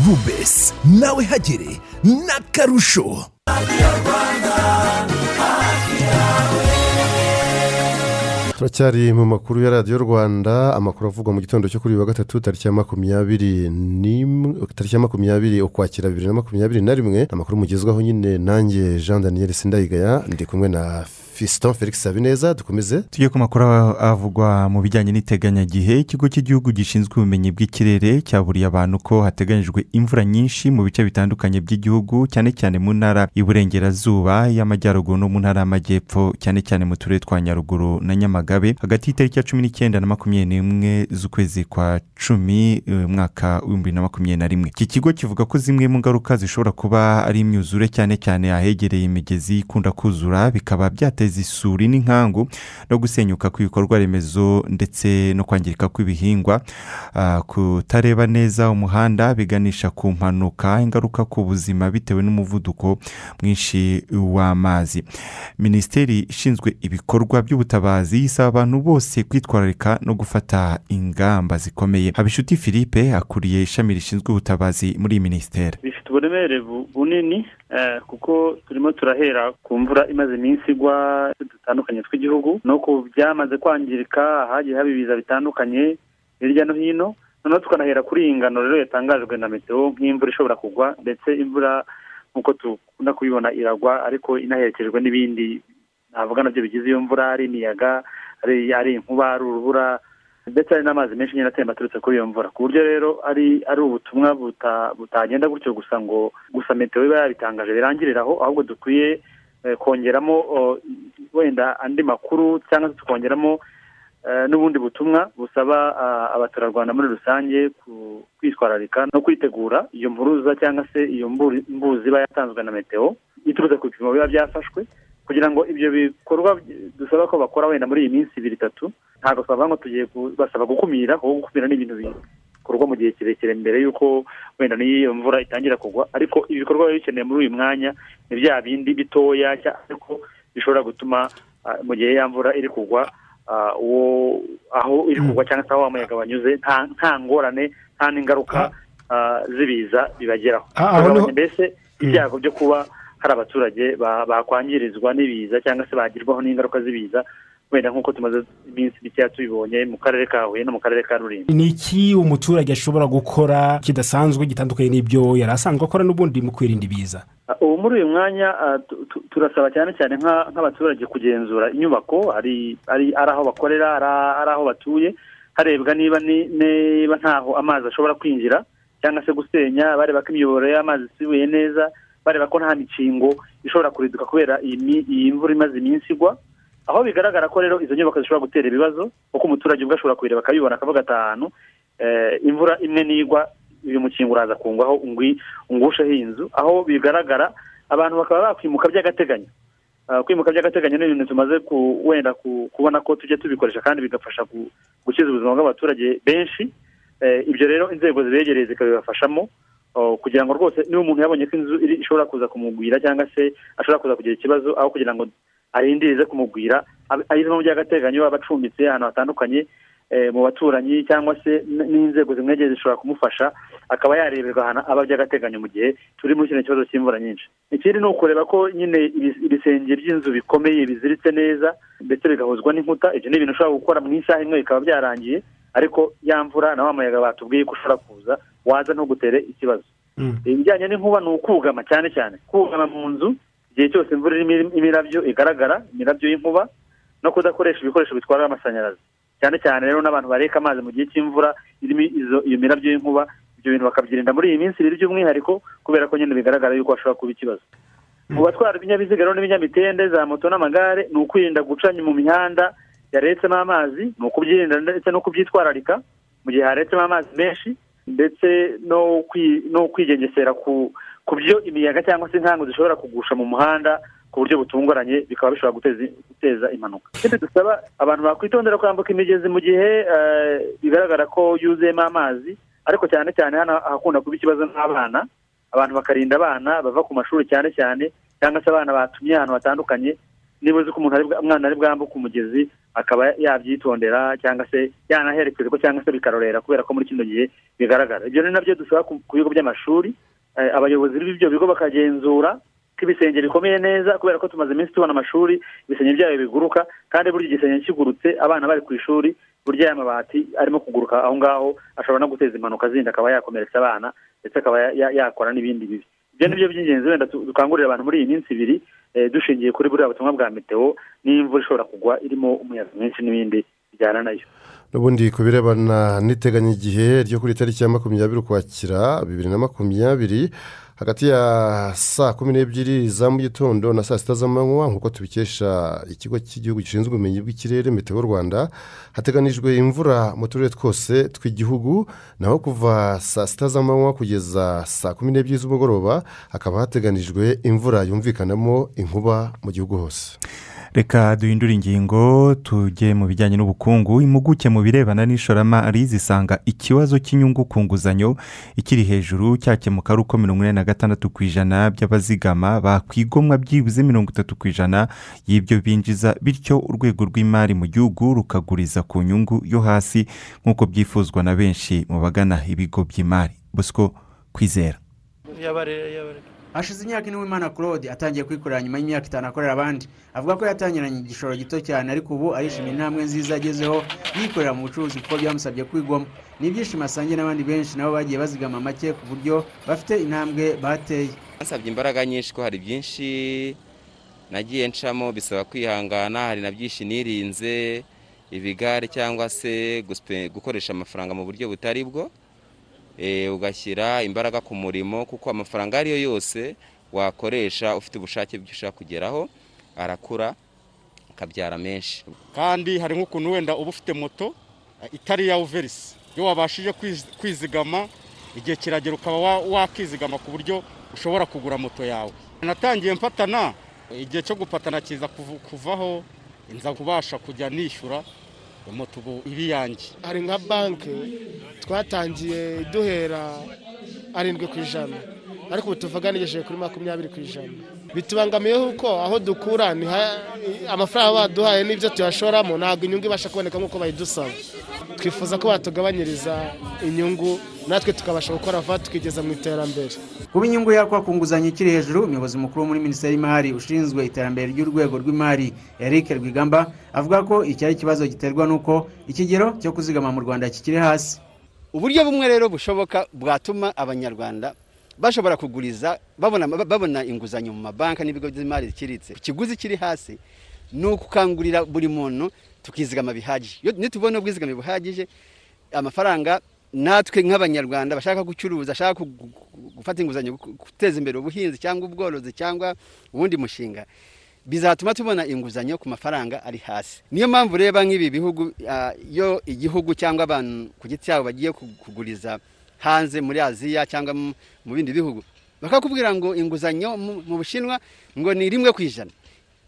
Rubis nawe hagere n'akarusho turacyari mu makuru ya radiyo rwanda amakuru avugwa mu gitondo cyo kuri wa gatatu tariki ya makumyabiri n'imwe tariki ya makumyabiri ukwakira bibiri na makumyabiri na rimwe amakuru mugezwaho nyine nanjye jean daniel sindayigaya ndi kumwe na fiston felix habineza dukomeze. Tujye ku makuru avugwa mu bijyanye n'iteganyagihe ikigo cy'igihugu gishinzwe ubumenyi bw'ikirere cyaburiye abantu ko hateganyijwe imvura nyinshi mu bice bitandukanye by'igihugu cyane cyane mu ntara y'iburengerazuba y'amajyaruguru no mu ntara y'amajyepfo cyane cyane mu turere twa nyaruguru na nyamagabe hagati y'itariki ya cumi n'icyenda na makumyabiri n'imwe z'ukwezi kwa cumi umwaka w'ibihumbi bibiri na makumyabiri na rimwe. Iki kigo kivuga ko zimwe mu ngaruka zishobora kuba ari imyuzure cyane cyane ahegereye imigezi ikunda kuzura bikaba byateza isuri n'inkangu no gusenyuka kw'ibikorwa remezo ndetse no kwangirika kw'ibihingwa kutareba neza umuhanda biganisha ku mpanuka ingaruka ku buzima bitewe n'umuvuduko mwinshi w'amazi. Minisiteri ishinzwe ibikorwa by'ubutabazi isaba abantu bose kwitwararika no gufata ingamba zikomeye. Habishuti philippe akuriye ishami rishinzwe ubutabazi muri iyi minisiteri. Bifite uburemere bunini kuko turimo turahera ku mvura imaze iminsi igwa dutandukanye tw'igihugu no ku byamaze kwangirika hagiye haba ibiza bitandukanye hirya no hino. Noneho tukanahera kuri iyi ngano rero yatangajwe na meteo nk'imvura ishobora kugwa ndetse imvura nk'uko dukunda kubibona iragwa ariko inaherekejwe n'ibindi. Navuga na byo bigize iyo mvura ari imiyaga ari inkuba ari urubura ndetse hari n'amazi menshi nyine atemba aturutse kuri iyo mvura. Ku buryo rero ari ari ubutumwa butagenda gutyo gusa ngo gusa meteo iba yabitangaje birangirira aho ahubwo dukwiye kongeramo wenda andi makuru cyangwa se tukongeramo n'ubundi butumwa busaba abaturarwanda muri rusange kwitwararika no kwitegura iyo mpuruza cyangwa se iyo mbuzi iba yatanzwe na meteo iturutse ku bipimo biba byafashwe kugira ngo ibyo bikorwa dusaba ko bakora wenda muri iyi minsi ibiri itatu ntabwo twavuga ngo tugiye basaba gukumira kuko gukumira ni ibintu bikorwa mu gihe kirekire mbere y'uko wenda n'iyo mvura itangira kugwa. Ariko ibikorwa biba bikeneye muri uyu mwanya ni bya bindi bitoya ariko bishobora gutuma mu gihe ya mvura iri kugwa uwo aho iri kugwa cyangwa se aho umuyaga wanyuze nta ngorane nta n'ingaruka z'ibiza bibageraho. Mbese ibyago byo kuba hari abaturage bakwangirizwa n'ibiza cyangwa se bagirwaho n'ingaruka z'ibiza wenda nk'uko tumaze iminsi mikeya tubibonye mu karere ka huye no mu karere ka rulindo. Ni iki umuturage ashobora gukora kidasanzwe gitandukanye n'ibyo yari asanzwe akora n'ubundi mu kwirinda ibiza? Ubu muri uyu mwanya turasaba cyane cyane nk'abaturage kugenzura inyubako ari aho bakorera ari aho batuye harebwa niba niba ntaho amazi ashobora kwinjira cyangwa se gusenya bareba ko imiyoboro y'amazi isibuye neza bareba ko nta mikingo ishobora kuriduka kubera iyi mvura imaze iminsi igwa. Aho bigaragara ko rero izo nyubako zishobora gutera ibibazo kuko umuturage ubwo ashobora kubireba akabibona akavuga ati ahantu eh, imvura imwe nigwa uyu mukingo uraza kungwaho ungwi- ungusheho iyi nzu aho bigaragara abantu bakaba bakwimuka by'agateganyo. Ah, kwimuka by'agateganyo ni ibintu tumaze wenda ku- kubona ko tujya tubikoresha kandi bigafasha gu- gukiza ubuzima bw'abaturage benshi. Eh, ibyo rero inzego zibegereye zikabibafashamo oh, kugira ngo rwose niba umuntu yabonye ko inzu ishobora kuza kumugwira cyangwa se ashobora kuza kugira ikibazo aho kugira ngo arindirize kumugwira. Abe- ayivamo by'agateganyo aba acumbitse ahantu hatandukanye eh, mu baturanyi cyangwa se n'inzego zimwegereye zishobora kumufasha akaba yareberwa ahantu aba by'agateganyo mu gihe turi muri kino kibazo cy'imvura nyinshi. Ikindi ni ukureba ko nyine ibi- ibisenge by'inzu bikomeye biziritse neza ndetse bigahuzwa n'inkuta ibyo ni ibintu ushobora gukora mu isaha imwe bikaba byarangiye ariko ya mvura na wa muyaga batubwiye ko ushobora kuza waza ntugutere ikibazo. Ibijyanye n'inkuba ni ukugama cyane cyane. Kugama mu nzu igihe cyose imvura irimo imirabyo igaragara imirabyo y'inkuba no kudakoresha ibikoresho bitwara amashanyarazi. Cyane cyane rero n'abantu bareka amazi mu gihe cy'imvura irimo iyo mirabyo y'inkuba ibyo bintu bakabyirinda. Muri iyi minsi ibiri by'umwihariko kubera ko nyine bigaragara yuko hashobora kuba ikibazo. Mu batwara ibinyabiziga rero n'ibinyamitende za moto n'amagare ni ukwirinda gucanya mu mihanda yaretsemo amazi ni ukubyirinda ndetse no kubyitwararika mu gihe haretsemo amazi menshi ndetse no kwigengesera ku ku byo imiyaga cyangwa se inkangu zishobora kugusha mu muhanda ku buryo butunguranye bikaba bishobora guteza impanuka. Ikindi dusaba abantu bakwitondera kwambuka imigezi mu gihe eh, bigaragara ko yuzuyemo amazi ariko cyane cyane hano ahakunda kuba ikibazo n'abana. Abantu bakarinda abana bava ku mashuri cyane cyane cyangwa se abana batumye ahantu hatandukanye niba uzi ko umwana ari bwambuke umugezi akaba yabyitondera cyangwa se yanaherekezwa cyangwa se bikarorera kubera ko muri kino gihe bigaragara. Ibyo ni na byo dusaba ku bigo by'amashuri abayobozi b'ibyo bigo bakagenzura ko ibisenge bikomeye neza kubera ko tumaze iminsi tubona amashuri ibisenge byayo biguruka kandi burya igisenge kigurutse abana bari ku ishuri burya aya mabati arimo kuguruka aho ngaho ashobora no guteza impanuka zindi akaba yakomeretsa abana ndetse akaba ya- ya- yakora n'ibindi bibi. Ibyo ni byo by'ingenzi wenda dukangurira abantu muri iyi minsi ibiri eh, dushingiye kuri buriya butumwa bwa meteo n'imvura ishobora kugwa irimo umuyaga mwinshi n'ibindi bijyana na yo. N'ubundi ku birebana n'iteganyagihe ryo kuri tariki ya makumyabiri ukwakira bibiri na makumyabiri hagati ya saa kumi n'ebyiri za mu gitondo na saa sita z'amanywa nk'uko tubikesha ikigo cy'igihugu gishinzwe ubumenyi bw'ikirere meteo rwanda hateganijwe imvura mu turere twose tw'igihugu naho kuva saa sita z'amanywa kugeza saa kumi n'ebyiri z'umugoroba hakaba hateganijwe imvura yumvikanamo inkuba mu gihugu hose. Reka duhindure ingingo tujye mu bijyanye n'ubukungu impuguke mu birebana n'ishoramari zisanga ikibazo cy'inyungu ku nguzanyo ikiri hejuru cyakemuka ari uko mirongo ine na gatandatu ku ijana by'abazigama bakwigomwa byibuze mirongo itatu ku ijana y'ibyo binjiza bityo urwego rw'imari mu gihugu rukaguriza ku nyungu yo hasi nk'uko byifuzwa na benshi mu bagana ibigo by'imari. Bosco kwizera. Hashize imyaka ine w'imana claude atangiye kwikorera nyuma y'imyaka itanu akorera abandi. Avuga ko yatangiranye igishoro gito cyane ariko ubu arishimira intambwe nziza agezeho yikorera mu bucuruzi kuko byamusabye kwigoma ni ibyishimo asangiye n'abandi benshi nabo bagiye bazigama make ku buryo bafite intambwe bateye. Basabye imbaraga nyinshi ko hari byinshi nagiye ncamo bisaba kwihangana hari na byinshi nirinze ibigare cyangwa se gukoresha amafaranga mu buryo butari bwo. Ugashyira imbaraga ku murimo kuko amafaranga ariyo yose wakoresha ufite ubushake bw'icyo ushaka kugeraho arakura akabyara menshi. Kandi hari nk'ukuntu wenda uba ufite moto eh, itari iya uverisi iyo wabashije kwiz- kwizigama igihe kiragera ukaba wa- wakizigama ku buryo ushobora kugura moto yawe. Natangiye mfatana igihe cyo gupatana kiza kuvaho nza kubasha kujya nishyura moto ubu yanjye. Hari nka banki twatangiye duhera arindwi ku ijana. Ariko ubu tuvuganigejeje kuri makumyabiri ku ijana. Bitubangamiye kuko aho dukura amafaranga baduhaye n'ibyo tuyashoramo ntabwo inyungu ibasha kuboneka nk'uko bayidusaba twifuza ko batugabanyiriza inyungu natwe tukabasha gukora vuba tukigeza mu iterambere. Kuba inyungu yakwa ku nguzanyo ikiri hejuru umuyobozi mukuru muri minisiteri y'imari ushinzwe iterambere ry'urwego rw'imari eric rwigamba avuga ko iki ari ikibazo giterwa n'uko ikigero cyo kuzigama mu rwanda kikiri hasi. Uburyo bumwe rero bushoboka bwatuma abanyarwanda bashobora kuguriza babona, babona inguzanyo mu mabanki n'ibigo by'imari biciriritse. Ku kiguzi kiri hasi ni ukukangurira buri muntu tukizigama bihagije. Iyo nitubona ubwizigame buhagije amafaranga natwe nk'abanyarwanda bashaka gucuruza bashaka gu- gu- gufata inguzanyo gu- guteza imbere ubuhinzi cyangwa ubworozi cyangwa ubundi mushinga bizatuma tubona inguzanyo ku mafaranga ari hasi. Niyo mpamvu ureba nk'ibi bihugu iyo igihugu cyangwa abantu ku giti cyabo bagiye ku- kuguriza hanze muri aziya cyangwa mu bindi bihugu bakakubwira ngo inguzanyo mu bushinwa ngo ni rimwe ku ijana.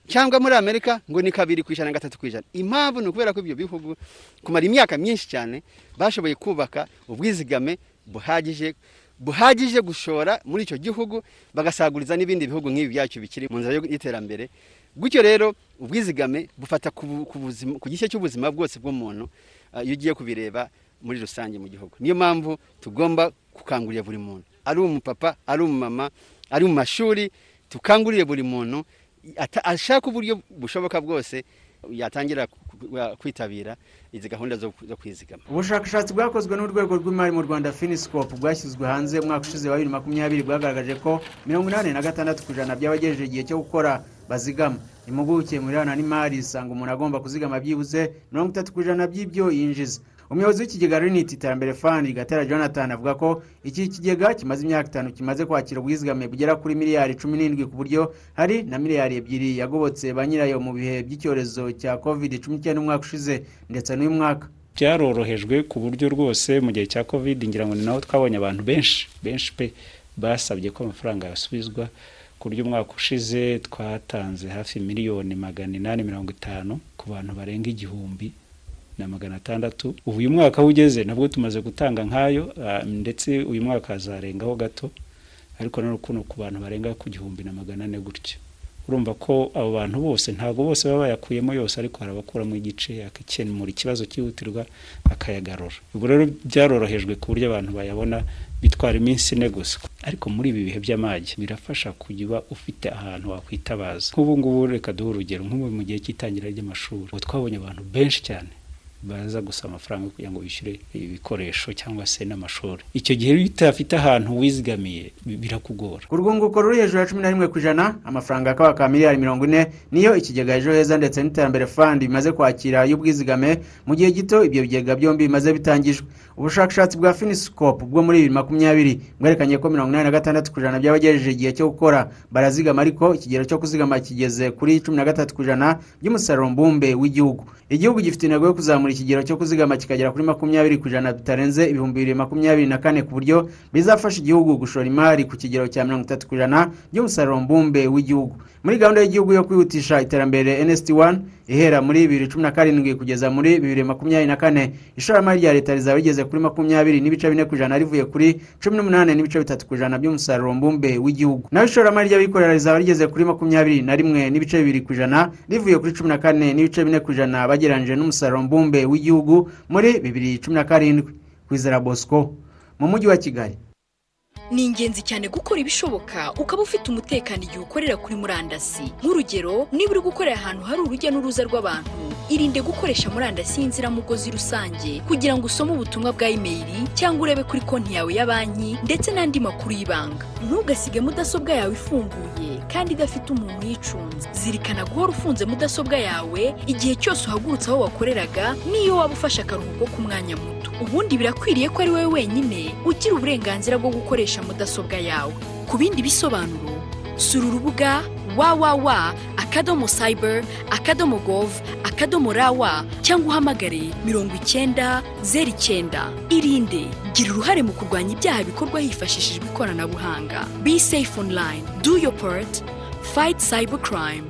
Cyangwa muri amerika ngo ni kabiri ku ijana gatatu ku ijana. Impamvu ni ukubera ko ibyo bihugu kumara imyaka myinshi cyane bashoboye kubaka ubwizigame buhagije buhagije gushora muri icyo gihugu bagasaguriza n'ibindi bihugu nk'ibi byacu bikiri mu nzira y'iterambere. Gutyo rero ubwizigame bufata ku gice cy'ubuzima bwose bw'umuntu ah, iyo ugiye kubireba muri rusange mu gihugu. Niyo mpamvu tugomba gukangurira buri muntu. Ari umupapa ari umumama ari mu mashuri tukangurire buri muntu ashaka uburyo bushoboka bwose yatangira kwitabira izi gahunda zo kwizigama. Ubushakashatsi bwakozwe n'urwego rw'imari mu rwanda finiscope bwashyizwe hanze umwaka ushize wa bibiri na makumyabiri bwagaragaje ko mirongo inani na gatandatu ku ijana by'abagejeje igihe cyo gukora bazigama. Impuguke mu birebana n'imari isanga umuntu agomba kuzigama byibuze mirongo itatu ku ijana by'ibyo yinjiza. Umuyobozi w'ikigega riniti iterambere fund gatera jonathan avuga ko iki kigega kimaze imyaka itanu kimaze kwakira ubwizigame bugera kuri miliyari cumi n'indwi ku buryo hari na miliyari ebyiri yagobotse ba nyirayo mu bihe by'icyorezo cya covid cumi n'icyenda umwaka ushize ndetse n'uyu mwaka. Byarorohejwe ku buryo rwose mu gihe cya covid ngira ngo ni naho twabonye abantu benshi benshi pe. Basabye ko amafaranga yasubizwa ku buryo umwaka ushize twatanze hafi miliyoni magana inani mirongo itanu ku bantu barenga igihumbi. Na magana atandatu. Ubu uyu mwaka aho ugeze nabwo tumaze gutanga nk'ayo ah, ndetse uyu mwaka hazarengaho gato ariko na kuno ku bantu barenga ku gihumbi na magana ane gutyo. Urumva ko abo bantu bose ntabwo bose baba bayakuyemo yose ariko hari abakuramo igice akakemura ikibazo cyihutirwa akayagarura. Ubwo rero byarorohejwe ku buryo abantu bayabona bitwara iminsi ine gusa. Ariko muri ibi bihe by'amage birafasha kuba ufite ahantu wakwitabaza. Nk'ubu ngubu reka duhe urugero. Nk'ubu mu gihe cy'itangira ry'amashuri ubu twabonye abantu benshi cyane. Baza gusaba amafaranga kugira ngo bishyure ibikoresho cyangwa se n'amashuri. Icyo gihe iyo utafite ahantu wizigamiye bi- birakugora. Ku rwunguko ruri hejuru ya cumi na rimwe ku ijana amafaranga akaba ka miliyari mirongo ine niyo ikigega ejo heza ndetse n'iterambere fund bimaze kwakira y'ubwizigame mu gihe gito ibyo bigega byombi bimaze bitangijwe. Ubushakashatsi bwa finiscope bwo muri bibiri makumyabiri bwerekanye ko mirongo inani na gatandatu ku ijana by'abagejeje igihe cyo gukora barazigama ariko ikigero cyo kuzigama kigeze kuri cumi na gatatu ku ijana by'umusaruro mbumbe w'igihugu. Igihugu gifite intego yo kuzamura ikigero cyo kuzigama kikagera kuri makumyabiri ku ijana bitarenze ibihumbi bibiri makumyabiri na kane ku buryo bizafasha igihugu gushora imari ku kigero cya mirongo itatu ku ijana by'umusaruro mbumbe w'igihugu. Muri gahunda y'igihugu yo kwihutisha iterambere nsd 1 ihera muri bibiri cumi na karindwi kugeza muri bibiri makumyabiri na kane. Ishoramari rya leta rizaba rigeze kuri makumyabiri n'ibice bine ku ijana rivuye kuri cumi n'umunani n'ibice bitatu ku ijana by'umusaruro mbumbe w'igihugu. Naho ishoramari ry'abikorera rizaba rigeze kuri makumyabiri na rimwe n'ibice bibiri ku ijana rivuye kuri cumi na kane n'ibice bine ku ijana bagereranyije n'umusaruro mbumbe w'igihugu muri bibiri cumi na karindwi. Kwizera bosco mu mujyi wa kigali. Ni ingenzi cyane gukora ibishoboka ukaba ufite umutekano igihe ukorera kuri murandasi. Nk'urugero niba uri gukorera ahantu hari urujya n'uruza rw'abantu irinde gukoresha murandasi y'inziramugozi rusange kugira ngo usome ubutumwa bwa imeri cyangwa urebe kuri konti yawe ya banki ndetse n'andi makuru y'ibanga. Ntugasige mudasobwa yawe ifunguye. Kandi idafite umuntu uyicunze. Zirikana guhora ufunze mudasobwa yawe igihe cyose uhagurutse aho wakoreraga n'iyo waba ufashe akaruhuko k'umwanya muto. Ubundi birakwiriye ko ari wowe wenyine ugira uburenganzira bwo gukoresha mudasobwa yawe. Ku bindi bisobanuro sura urubuga www akadomo cyber akadomo gov akadomo rawa cyangwa uhamagare mirongo icyenda zeru icyenda. Irinde. Gira uruhare mu kurwanya ibyaha bikorwa hifashishijwe ikoranabuhanga. Be safe online. Do your part. Fight cyber crime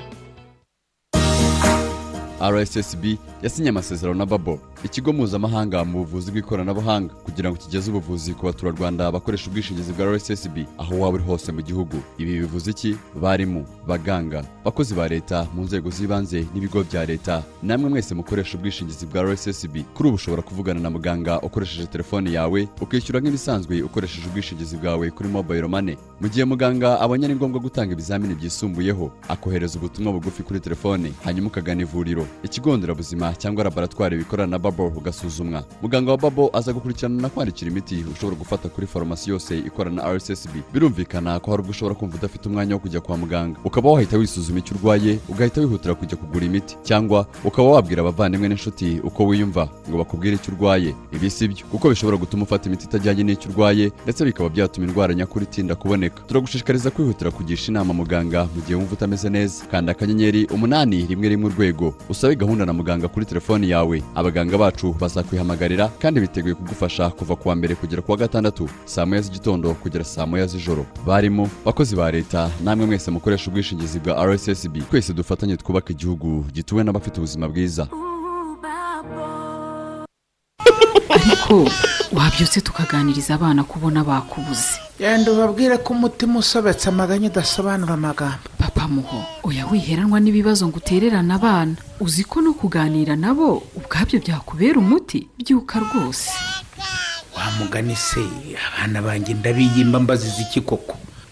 rssb yasinye amasezerano na babo. Ikigo mpuzamahanga mu buvuzi bw'ikoranabuhanga kugira ngo kigeze ubuvuzi ku baturarwanda bakoresha ubwishingizi bwa rssb aho waba uri hose mu gihugu. Ibi bivuze iki? Barimu baganga bakozi ba leta mu nzego z'ibanze n'ibigo bya leta. Namwe mwese mukoresha ubwishingizi bwa rssb kuri ubu ushobora kuvugana na muganga ukoresheje telefone yawe ukishyura nk'ibisanzwe ukoresheje ubwishingizi bwawe kuri mobile money. Mu gihe muganga abonye ari ngombwa gutanga ibizamini byisumbuyeho akohereza ubutumwa bugufi kuri telefone hanyuma ukagana ivuriro. Ikigo nderabuzima cyangwa laboratwari bikorana na babo ugasuzumwa muganga wa babo aza gukurikirana na kwandikira imiti ushobora gufata kuri farumasi yose ikorana na rssb birumvikana ko hari ubwo ushobora kumva udafite umwanya wo kujya kwa muganga. Ukaba wahita wisuzuma icyo urwaye ugahita wihutira kujya kugura imiti cyangwa ukaba wabwira abavandimwe n'inshuti uko wiyumva ngo bakubwire icyo urwaye. Ibi si byo kuko bishobora gutuma ufata imiti itajyanye n'icyo urwaye ndetse bikaba byatuma indwara nyakuri itinda kuboneka. Turagushishikariza kwihutira kugisha inama muganga mu gihe wumva utameze neza. Kanda akanyenyeri umunani rimwe rimwe urwego. Usabe gahunda na muganga kuri telefoni yawe. Abaganga bacu bazakwihamagarira kandi biteguye kugufasha kuva ku wa mbere kugera ku wa gatandatu saa moya z'igitondo kugera saa moya z'ijoro. Barimo bakozi ba leta namwe mwese mukoresha ubwishingizi bwa rssb twese dufatanye twubaka igihugu gituwe n'abafite ubuzima bwiza. Ariko wabyutse tukaganiriza abana kubona bakubuze. Genda ubabwire ko umutima usobetse amaganya udasobanura amagambo. Papa muho oya wiheranwa n'ibibazo ngo utererane abana. Uzi ko no kuganira nabo ubwabyo byakubera umuti? Byuka rwose. Wa mugani se abana banjye ndabiyimba mbaziza iki koko?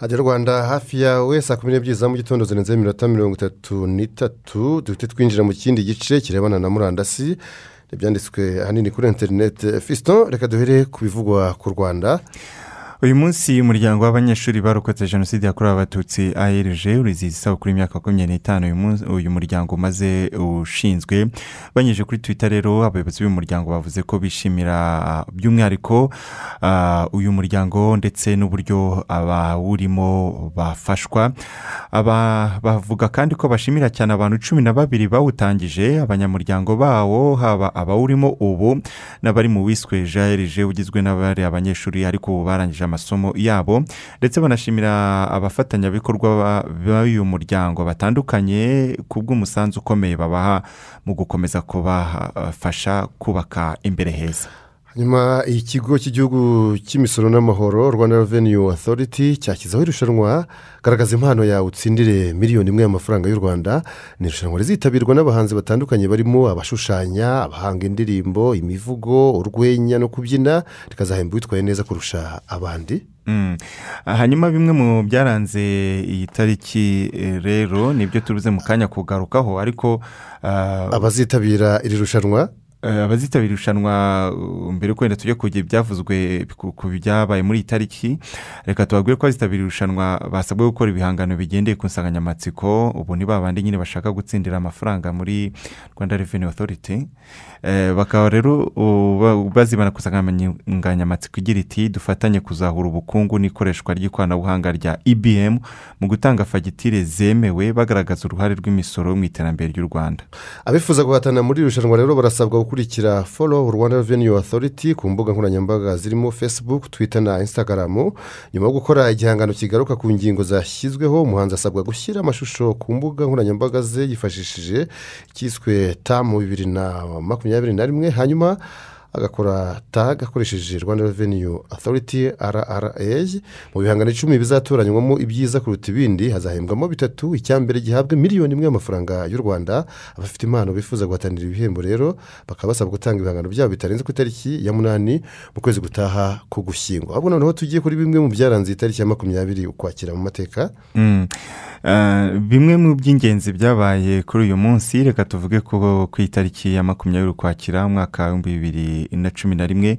Radiyo rwanda hafi yawe saa kumi n'ebyiri za mu gitondo zirenzeho iminota mirongo itatu n'itatu. Duhite twinjira mu kindi gice kirebana na murandasi ibyanditswe ahanini kuri interineti fisito reka duhere ku bivugwa ku rwanda. Uyu munsi umuryango w'abanyeshuri barokotse jenoside yakorewe abatutsi arg urizihiza isabukuru y'imyaka makumyabiri n'itanu uyu muryango umaze ushinzwe. Banyuze kuri twita rero abayobozi b'uyu muryango bavuze ko bishimira by'umwihariko uyu muryango ndetse n'uburyo abawurimo bafashwa. Bavuga kandi ko bashimira cyane abantu cumi na babiri bawutangije abanyamuryango bawo haba abawurimo ubu n'abari mu wiswe jarg ugizwe n'abari abanyeshuri ariko ubu barangije amasomo yabo ndetse banashimira abafatanyabikorwa b'uyu muryango batandukanye ku bw'umusanzu ukomeye babaha mu gukomeza kubafasha kubaka imbere heza. Nyuma ikigo cy'igihugu cy'imisoro n'amahoro rwanda reveniyu otoriti cyashyizeho irushanwa garagaza impano yawe utsindire miliyoni imwe y'amafaranga y'u rwanda. Ni irushanwa rizitabirwa n'abahanzi batandukanye barimo abashushanya abahanga indirimbo imivugo urwenya no kubyina rikazahemba uwitwaye neza kurusha abandi. Hanyuma bimwe mu byaranze iyi tariki rero ni byo turuze mu kanya kugarukaho. Ariko abazitabira iri rushanwa abazitabira irushanwa mbere yo kwenda tujya kugira ibyavuzwe ku byabaye muri iyi tariki reka tubabwire ko abazitabira irushanwa basabwe gukora ibihangano bigendeye ku nsanganyamatsiko ubu ni babandi nyine bashaka gutsindira amafaranga muri rwanda reveni otoriti bakaba rero bazibana ku nsanganyamatsiko igira iti dufatanye kuzahura ubukungu n'ikoreshwa ry'ikoranabuhanga rya ibm mu gutanga fagitire zemewe bagaragaza uruhare rw'imisoro mu iterambere ry'u rwanda. Abifuza guhatana muri iri rushanwa rero barasabwa gukurikira folo rwanda reveni otoriti ku mbuga nkoranyambaga zirimo facebook twitter na instagram. Nyuma yo gukora igihangano kigaruka ku ngingo zashyizweho umuhanzi asabwa gushyira amashusho ku mbuga nkoranyambaga ze yifashishije icyiswe tamu bibiri na makumyabiri na rimwe hanyuma agakora taga akoresheje rwanda reveniyu otoriti rra mu bihangano icumi bizatoranywamo ibyiza kuruta ibindi hazahembwamo bitatu icyambere gihabwa miliyoni imwe y'amafaranga y'u rwanda abafite impano bifuza guhatanira ibihembo rero bakaba basabwa gutanga ibihangano byabo bitarenze ku itariki ya munani mu kwezi gutaha ku gushyingo ahubwo noneho tugiye kuri bimwe mu byaranze itariki ya makumyabiri ukwakira mu mateka. Bimwe mu by'ingenzi byabaye kuri uyu munsi reka tuvuge ko ku itariki ya makumyabiri ukwakira umwaka w'ibihumbi bibiri na cumi na rimwe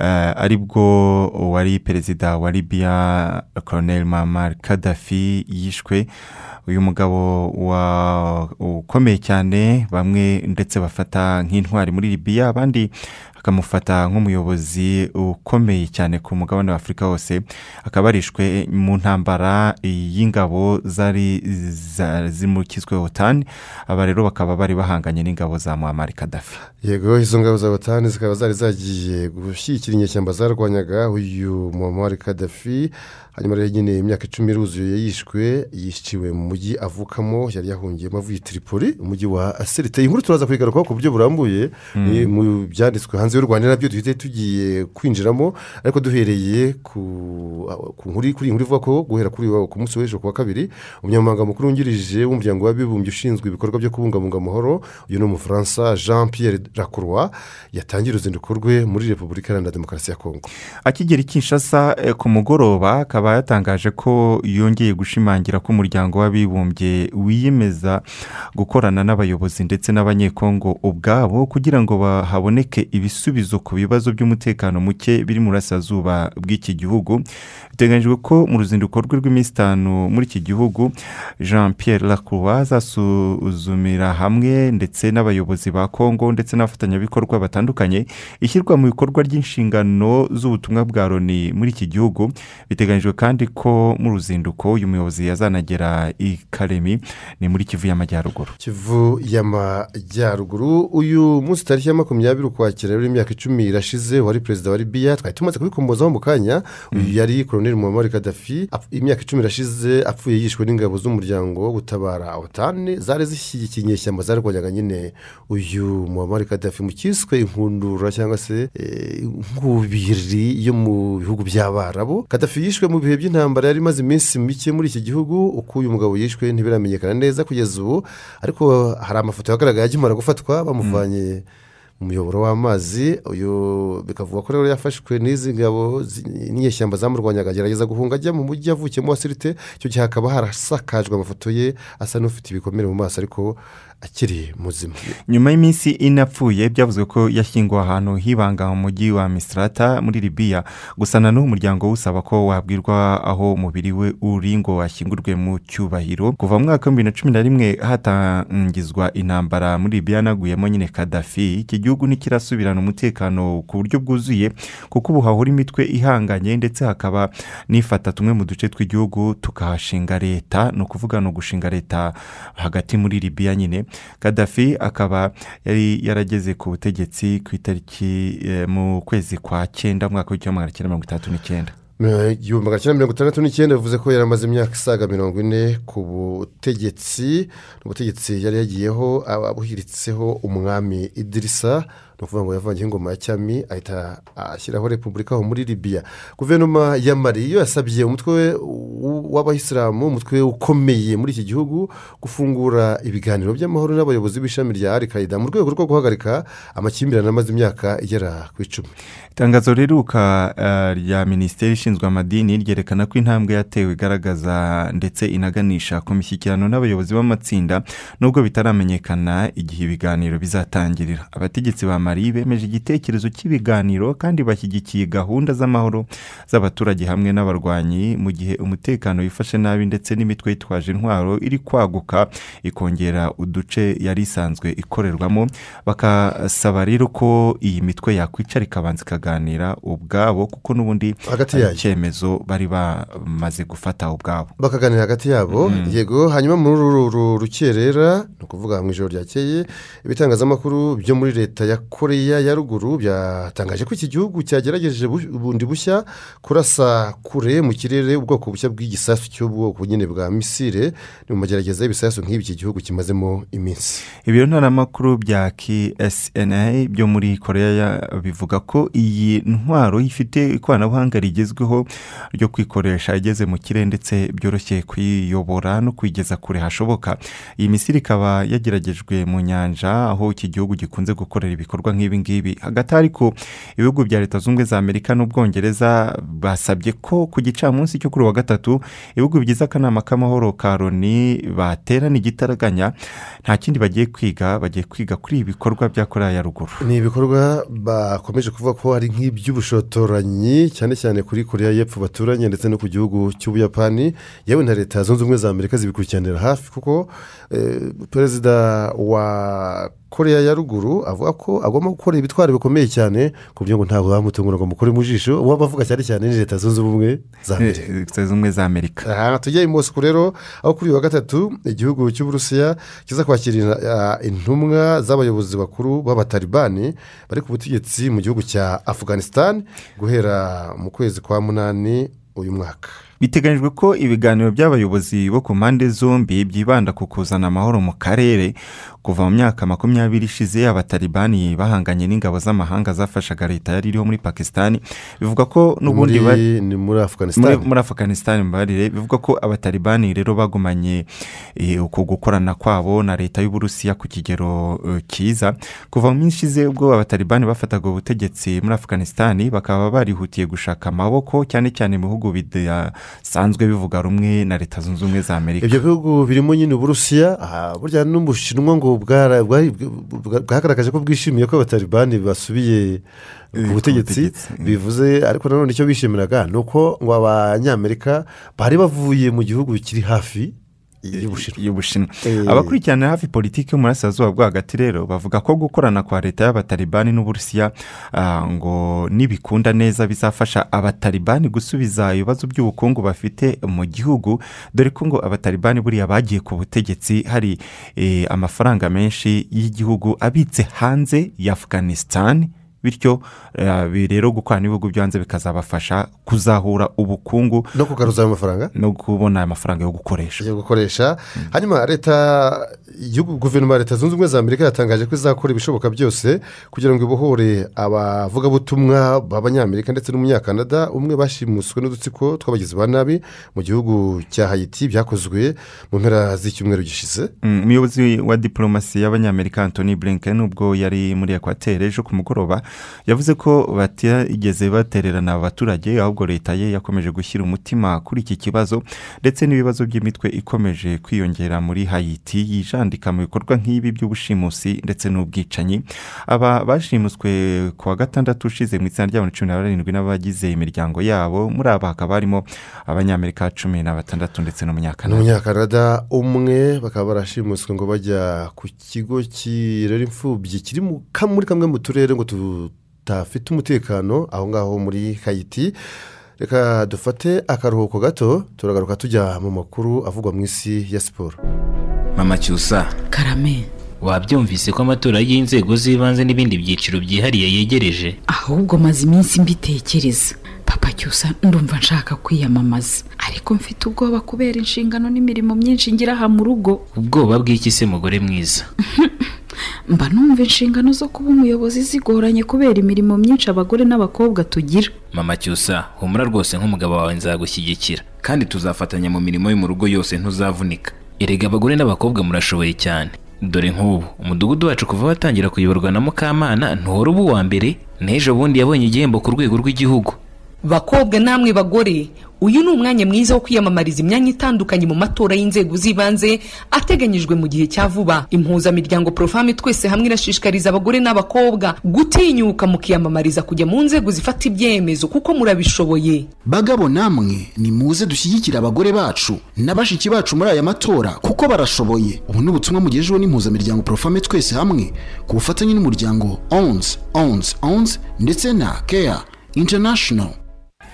eh, ari bwo wari perezida wa libiya colonel mamar kadafi yishwe. Uyu mugabo ukomeye cyane bamwe ndetse bafata nk'intwari muri libiya abandi bakamufata nk'umuyobozi ukomeye cyane ku mugabane wa afurika hose akaba yarishwe mu ntambara y'ingabo zari za- zimukizwe otani aba rero bakaba bari bahanganye n'ingabo za muhammad kadafi yego izo ngabo za batani zikaba zari zagiye gushyigikira inyeshyamba zarwanyaga uyu muhammad kadafi hanyuma rero nyine imyaka icumi iruzuye yishwe yiciwe mu mujyi avukamo yari yahungiyemo avuye tripoli umujyi wa serite iyi nkuru turaza kuyigarukaho ku buryo burambuye Mm. ni mu byanditswe hanze y'u rwanda na byo duhite tugiye kwinjiramo ariko duhereye ku ku nkuru kuri iyi nkuru ivuga ko guhera kuri uyu- ku munsi w'ejo ku wa kabiri umunyamabanga mukuru wungirije w'umuryango w'abibumbye ushinzwe ibikorwa byo kubungabunga amahoro uyu ni umufaransa jean pierre lacroix yatangiye uruzinduko rwe muri repubulika iharanira demokarasi ya kongo akigera i kinshasa eh, ku mugoroba akaba yatangaje ko yongeye gushimangira ko umuryango w'abibumbye wiyemeza gukorana n'abayobozi ndetse n'abanyekongo ubwabo kugira ngo haboneke ibisubizo ku bibazo by'umutekano muke biri mu burasirazuba bw'iki gihugu. Biteganyijwe ko mu ruzinduko rwe rw'iminsi itanu muri iki gihugu jean pierre lacroix azasuzumira hamwe ndetse n'abayobozi ba kongo ndetse n'abafatanyabikorwa batandukanye ishyirwa mu bikorwa ry'inshingano z'ubutumwa bwa loni muri iki gihugu. Biteganyijwe kandi ko mu ruzinduko uyu muyobozi yazanagera i karemi ni muri kivu y'amajyaruguru. Kivu y'amajyaruguru uyu munsi tariki ya makumyabiri ukwakira rero imyaka icumi irashize wari perezida wa libiya twari tumaze kubikomozaho mu kanya uyu yari koroneli muhammad kadafi imyaka icumi irashize apfuye yishwe n'ingabo z'umuryango wo gutabara otani zari zishyigikiye inyeshyamba zarwanyaga nyine. Uyu muhammad kadafi mu cyiswe inkundura cyangwa se eh, inkubiri yo mu bihugu by'abarabu kadafi yishwe mu bihe by'intambara yari imaze iminsi mike muri iki gihugu uko uyu mugabo yishwe ntibiramenyekana neza kugeza ubu. Ariko hari amafoto yagaragaye akimara gufatwa bamuvanye mu muyoboro w'amazi. Uyu bikavuga ko rero yafashwe n'izi ngabo n'inyeshyamba zamurwanyaga agerageza guhunga ajya mu mujyi yavukiyemo wa sirite icyo gihe hakaba harasakajwe amafoto ye asa n'ufite ibikomere mu maso ariko akiri muzima. Nyuma y'iminsi ine apfuye byavuzwe ko yashyinguwe ahantu hibanga mu mujyi wa misirata muri libiya gusa na n'uwo muryango usaba ko wabwirwa aho umubiri we uri ngo ashyingurwe mu cyubahiro. Kuva mu mwaka w'ibihumbi bibiri na cumi na rimwe hatangizwa intambara muri libiya yanaguyemo nyine kadafi iki gihugu ntikirasubirana umutekano ku buryo bwuzuye kuko ubu hahora imitwe ihanganye ndetse hakaba n'ifata tumwe mu duce tw'igihugu tukahashinga leta. Ni ukuvuga ni ugushinga leta hagati muri libiya nyine. Kadafi akaba yari yarageze ku butegetsi ku itariki eh, mu kwezi kwa cyenda mu mwaka w'igihumbi magana cyenda mirongo itandatu n'icyenda. Igihumbi magana cyenda mirongo itandatu n'icyenda bivuze ko yari amaze imyaka isaga mirongo ine ku butegetsi ubutegetsi yari yagiyeho abuhiritseho umwami idirisa ni ukuvuga ngo yavangiye ingoma ya cyami ahita ashyiraho repubulika aho muri libiya guverinoma ya mari yo yasabye umutwe w'abayisilamu umutwe ukomeye muri iki gihugu gufungura ibiganiro by'amahoro n'abayobozi b'ishami rya arikayida mu rwego rwo guhagarika amakimbirane amaze imyaka igera ku icumi. Itangazo riruka eh, rya minisiteri ishinzwe amadini ryerekana ko intambwe yatewe igaragaza ndetse inaganisha ku mishyikirano n'abayobozi b'amatsinda nubwo bitaramenyekana igihe ibiganiro bizatangirira. Abategetsi ba mari bemeje igitekerezo cy'ibiganiro kandi bashyigikiye gahunda z'amahoro z'abaturage hamwe n'abarwanyi mu gihe umutekano wifashe nabi ndetse n'imitwe yitwaje intwaro iri kwaguka ikongera uduce yari isanzwe ikorerwamo. Bakasaba rero ko iyi mitwe yakwicara ikabanza ikaganira ubwabo kuko n'ubundi icyemezo bari bamaze gufata ubwabo. Bakaganira hagati yabo. Mm. yego hanyuma muri uru ru- rukerera ni ukuvuga mu ijoro ryakeye ibitangazamakuru byo muri leta ya koreya ya ruguru byatangaje ko iki gihugu cyagerageje bu- bundi bushya kurasa kure mu kirere ubwoko bushya bw'igisasu cy'ubwoko nyine bwa misire ni mu magerageza y'ibisasu nk'ibi iki gihugu kimazemo iminsi. Ibiro ntaramakuru bya ksna byo muri koreya ya- bivuga ko iyi ntwaro ifite ikoranabuhanga rigezweho ryo kwikoresha igeze mu kirere ndetse byoroshye kuyiyobora no kuyigeza kure hashoboka. Iyi misiri ikaba yageragejwe mu nyanja aho iki gihugu gikunze gukorera ibikorwa nk'ibi ngibi. Hagati ariko ibihugu bya leta zunze za amerika n'ubwongereza basabye ko ku gicamunsi cyo kuri uwa gatatu ibihugu bigize akanama k'amahoro ka loni baterana igitaraganya nta kindi bagiye kwiga bagiye kwiga kuri ibi bikorwa bya koreya ya ruguru. Ni ibikorwa bakomeje kuvuga ko ari nk'iby'ubushotoranyi cyane cyane kuri koreya y'epfo baturanye ndetse no ku gihugu cy'ubuyapani. Yewe na leta zunze ubumwe za amerika zibikurikiranira hafi kuko eh, perezida wa koreya ya ruguru avuga ko agomba gukora ibitwaro bikomeye cyane ku buryo ngo ntabwo bamutungura ngo mukore mu jisho. Uwo bavuga cyane cyane ni leta zunze ubumwe za amerika. leta zunze ubumwe za amerika. Aha tujya i mosiko rero aho kuri uyu wa gatatu igihugu cy'uburusiya kiza kwakira ah, intumwa z'abayobozi bakuru b'abatalibani bari ku butegetsi mu gihugu cya afganistan guhera mu kwezi kwa munani uyu mwaka. Biteganyijwe ko ibiganiro by'abayobozi bo ku mpande zombi byibanda ku kuzana amahoro mu karere. Kuva mu myaka makumyabiri ishize abatalibani bahanganye n'ingabo z'amahanga zafashaga leta yari iriho muri pakisitani bivuga ko n'ubundi Muri- afganisitani mbabarire bivuga ko abatalibani rero bagumanye eh, uko gukorana kwabo na leta y'uburusiya ku kigero eh, cyiza kuva mu minsi ishize ubwo abatalibani bafataga ubutegetsi muri afganisitani bakaba barihutiye gushaka amaboko cyane cyane mu bihugu bidasanzwe bivuga rumwe na leta zunze ubumwe za amerika. Ibyo bihugu birimo nyine uburusiya aha, burya n'ubushinwa ngo bwagaragaje ko bwishimiye ko abatalibani basubiye ku butegetsi. bivuze ariko nanone icyo bishimiraga ni uko ngo abanyamerika bari bavuye mu gihugu kiri hafi y'ubushinwa. abakurikirana hafi politiki y'umurasirazuba bwo hagati rero bavuga ko gukorana kwa leta y'abatalibani n'uburusiya ah, ngo nibikunda neza bizafasha abatalibani gusubiza ibibazo by'ubukungu bafite mu gihugu dore ko ngo abatalibani buriya bagiye ku butegetsi hari eh, amafaranga menshi y'igihugu abitse hanze ya afganisitani bityo eh, rero gukorana n'ibihugu byo hanze bikazabafasha kuzahura ubukungu no kugaruza ayo mafaranga? no kubona amafaranga yo gukoresha. Yo gukoresha. Hanyuma leta guverinoma ya leta zunze ubumwe za amerika yatangaje ko izakora ibishoboka byose kugira ngo ibohore abavugabutumwa b'abanyamerika ndetse n'umunyakanada umwe bashimuswe n'udutsiko tw'abagizi ba nabi mu gihugu cya hayiti byakozwe mu mpera z'icyumweru gishize. Mm, umuyobozi wa diporomasi y'abanyamerika antoni blinken ubwo yari muri ekwateri ejo ku mugoroba yavuze ko batigeze batererana abaturage ahubwo leta ye yakomeje gushyira umutima kuri iki kibazo ndetse n'ibibazo by'imitwe ikomeje kwiyongera muri hayiti yijandika mu bikorwa nk'ibi by'ubushimusi ndetse n'ubwicanyi. Aba bashimuswe ku wa gatandatu ushize mu itsinda ry'abantu cumi na barindwi n'abagize imiryango yabo. Muri aba hakaba harimo abanyamerika cumi na batandatu ndetse n'umunyakanada umwe bakaba barashimuswe ngo bajya ku kigo kirera imfubyi kiri muri kamwe mu turere ngo tudafite umutekano aho ngaho muri hayiti reka dufate akaruhuko gato turagaruka tujya mu makuru avugwa mu isi ya siporo. Mama cyusa karame. wabyumvise ko amatora y'inzego z'ibanze n'ibindi byiciro byihariye yegereje? Ahubwo maze iminsi mbitekereza. Papa cyusa ndumva nshaka kwiyamamaza. Ariko mfite ubwoba kubera inshingano n'imirimo myinshi ngira aha mu rugo. Ubwoba bw'iki se mugore mwiza? mba numva inshingano zo kuba umuyobozi zigoranye kubera imirimo myinshi abagore n'abakobwa tugira. Mama cyusa humura rwose nk'umugabo wawe nzagushyigikira. Kandi tuzafatanya mu mirimo yo mu rugo yose ntuzavunika. Erega abagore n'abakobwa murashoboye cyane. Dore nk'ubu umudugudu wacu kuva watangira kuyoborwa na mukamana ntuhora uba uwa mbere n'ejo bundi yabonye igihembo ku rwego rw'igihugu. Bakobwa namwe bagore uyu ni umwanya mwiza wo kwiyamamariza imyanya itandukanye mu matora y'inzego z'ibanze ateganyijwe mu gihe cya vuba. Impuzamiryango porofame twese hamwe irashishikariza abagore n'abakobwa gutinyuka mukiyamamariza kujya mu nzego zifata ibyemezo kuko murabishoboye. Bagabo namwe nimuze dushyigikire abagore bacu na bashiki bacu muri aya matora kuko barashoboye. Ubu ni ubutumwa mugejejweho n'impuzamiryango porofame twese hamwe ku bufatanye n'umuryango onzi onzi onzi ndetse na keya international.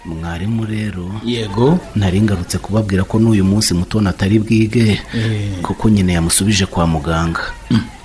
Mwarimu rero yego. nari ngarutse kubabwira ko n'uyu munsi mutoni atari bwige kuko nyine yamusubije kwa muganga.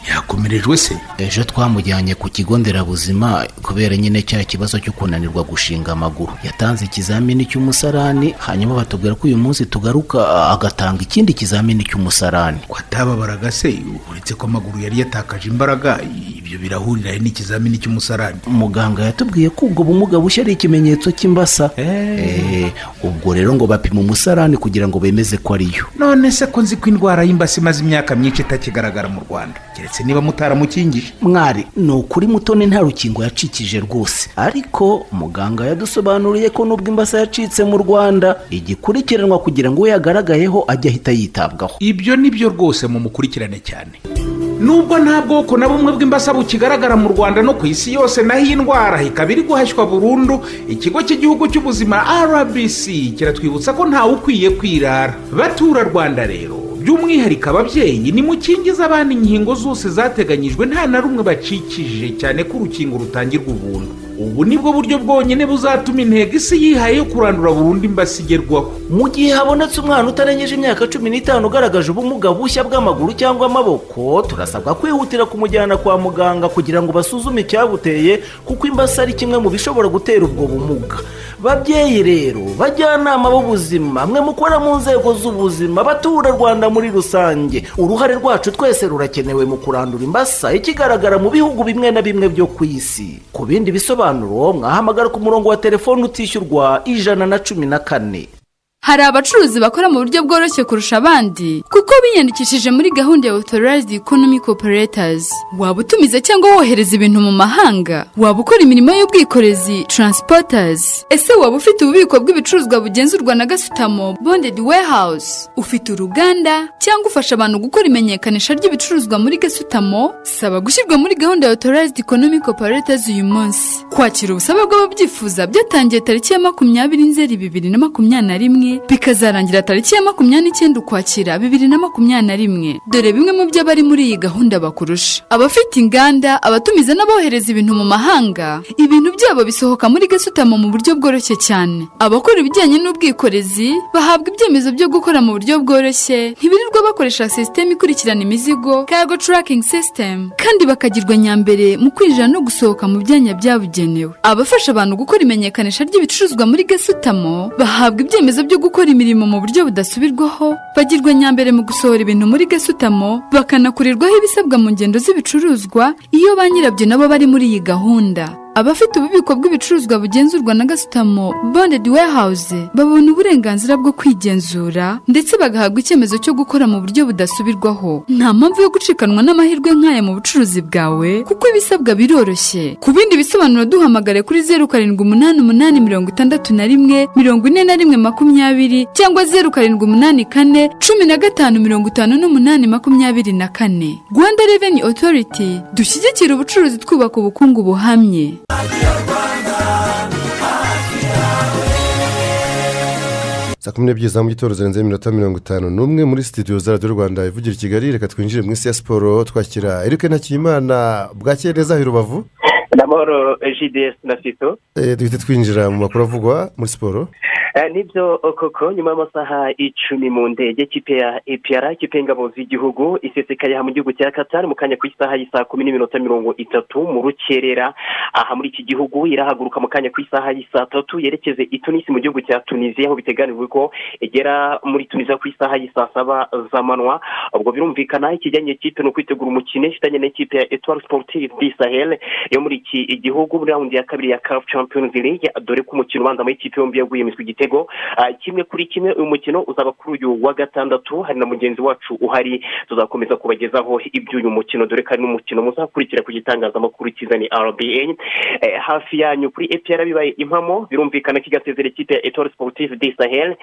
Yakomerejwe se ejo twamujyanye ku kigo nderabuzima kubera nyine cya kibazo cyo kunanirwa gushinga amaguru. Yatanze ikizamini cy'umusarani hanyuma batubwira ko uyu munsi tugaruka agatanga ikindi kizamini cy'umusarani. Atababaraga se uretse ko amaguru yari yatakaje imbaraga ibyo birahurira n'ikizamini cy'umusarani. Muganga yatubwiye ko ubwo bumuga bushya ari ikimenyetso cy'imbasa. Eh, ubwo rero ngo bapima umusarani kugira ngo bemeze ko ariyo none se ko nzi ko indwara y'imbasa imaze imyaka myinshi itakigaragara mu rwanda? Keretse keretse niba mutaramukingije mwari ni ukuri mutoni nta rukingo yacikije rwose. Ariko muganga yadusobanuriye ko nubwo imbasa yacitse mu rwanda igikurikiranwa kugira ngo we yagaragayeho ajye ahita yitabwaho. Ibyo ni byo rwose mumukurikirane cyane. Nubwo nta bwoko na bumwe bw'imbasa bukigaragara mu rwanda no ku isi yose naho iyi ndwara ikaba iri guhashywa burundu ikigo cy'igihugu cy'ubuzima rbc kiratwibutsa ko ntawe ukwiye kwirara. Batura rwanda rero. By'umwihariko ababyeyi nimukingize abana inkingo zose zateganyijwe nta na rumwe bacikije cyane ko urukingo rutangirwa ubuntu. Ubu ni bwo buryo bwonyine buzatuma intego isi yihaye yo kurandura burundu imbasa igerwaho mu gihe habonetse umwana utarengeje imyaka cumi n'itanu ugaragaje ubumuga bushya bw'amaguru cyangwa amaboko turasabwa kwihutira kumujyana kwa muganga kugira ngo basuzume icyabuteye kuko imbasa ari kimwe mu bishobora gutera ubwo bumuga. Babyeyi rero bajyanama b'ubuzima mwe mukora mu nzego z'ubuzima batura rwanda muri rusange. Uruhare rwacu twese rurakenewe mu kurandura imbasa ikigaragara mu bihugu bimwe na bimwe byo ku isi. Ku bindi bisobanuro mwahamagara ku murongo wa telefone utishyurwa ijana na cumi na kane. Hari abacuruzi bakora mu buryo bworoshye kurusha abandi kuko biyandikishije muri gahunda ya authorized economic operators waba utumiza cyangwa wohereza ibintu mu mahanga? Waba ukora imirimo y'ubwikorezi? Transporters. Ese waba ufite ububiko bw'ibicuruzwa bugenzurwa na gasutamo bonded warehouse? Ufite uruganda cyangwa ufasha abantu gukora imenyekanisha ry'ibicuruzwa muri gasutamo? Saba gushyirwa muri gahunda ya authorized economic operators uyu munsi. Kwakira ubusabe bw'ababyifuza byatangiye tariki ya makumyabiri nzeri bibiri na makumyabiri na rimwe bikazarangira tariki ya makumyabiri n'icyenda ukwakira bibiri na makumyabiri na rimwe. Dore bimwe mu byo abari muri iyi gahunda bakurusha. Abafite inganda abatumiza n'abohereza ibintu mu mahanga. Ibintu byabo bisohoka muri gasutamo mu buryo bworoshye cyane. Abakora ibijyanye n'ubwikorezi bahabwa ibyemezo byo gukora mu buryo bworoshye. Ntibirirwa bakoresha sisiteme ikurikirana imizigo cargo tracking system. Kandi bakagirwa nyambere mu kwinjira no gusohoka mu byanya byabugenewe. Abafasha abantu gukora imenyekanisha ry'ibicuruzwa muri gasutamo bahabwa ibyemezo byo gukora imirimo mu buryo budasubirwaho bagirwa nyambere mu gusohora ibintu muri gasutamo bakanakurirwaho ibisabwa mu ngendo z'ibicuruzwa iyo ba nyirabyo nabo bari muri iyi gahunda. Abafite ububiko bw'ibicuruzwa bugenzurwa na gasutamo bonded warehouse babona uburenganzira bwo kwigenzura ndetse bagahabwa icyemezo cyo gukora mu buryo budasubirwaho. Nta mpamvu yo gucikanwa n'amahirwe nk'aya mu bucuruzi bwawe kuko ibisabwa biroroshye. Ku bindi bisobanuro duhamagare kuri zeru karindwi umunani umunani mirongo itandatu na rimwe mirongo ine na rimwe makumyabiri cyangwa zeru karindwi umunani kane cumi na gatanu mirongo itanu n'umunani makumyabiri na kane. Rwanda reveni otoriti dushyigikira ubucuruzi twubaka ubukungu buhamye. Saa kumi n'ebyiri za mu gitondo zirenze iminota mirongo itanu n'umwe muri sitidiyo za radiyo rwanda ivugira i kigali. Reka twinjire mu isi ya siporo twakira erike ntakiyimana bwakeye neza i rubavu n'amahoro jds na fito duhite twinjira mu makuru avugwa muri siporo ni byo koko nyuma y'amasaha icumi mu ndege kipe ya epr kipe y'ingabo z'igihugu isesekaye aha mu gihugu cya katari mu kanya ku isaha y'isaa kumi n'iminota mirongo itatu. Mu rukerera aha muri iki gihugu irahaguruka mu kanya ku isaha y'isaa tatu. Yerekeze i tunisi mu gihugu cya tunisiya aho biteganijwe ko igera muri tunisiya ku isaha y'isaa saba z'amanywa ubwo birumvikana ikijyanye kipe ni ukwitegura umukino ifitanye n'ikipe ya etuwari siporutifu di sahel. Yo muri iki gihugu muri raundi ya kabiri ya kafu champions league dore ko umukino ubanza muri ikipe yombi yaguye imitwe igitego kimwe kuri kimwe uyu mukino uzaba kuri uyu wa gatandatu hari na mugenzi wacu uhari. Tuzakomeza kubagezaho iby'uyu mukino dore ko ari n'umukino muzakurikira ku gitangazamakuru cyiza ni rba hafi yanyu kuri epr bibaye impamo birumvikana ko igasezera ikipe ya etuwari siporutifu di sahel.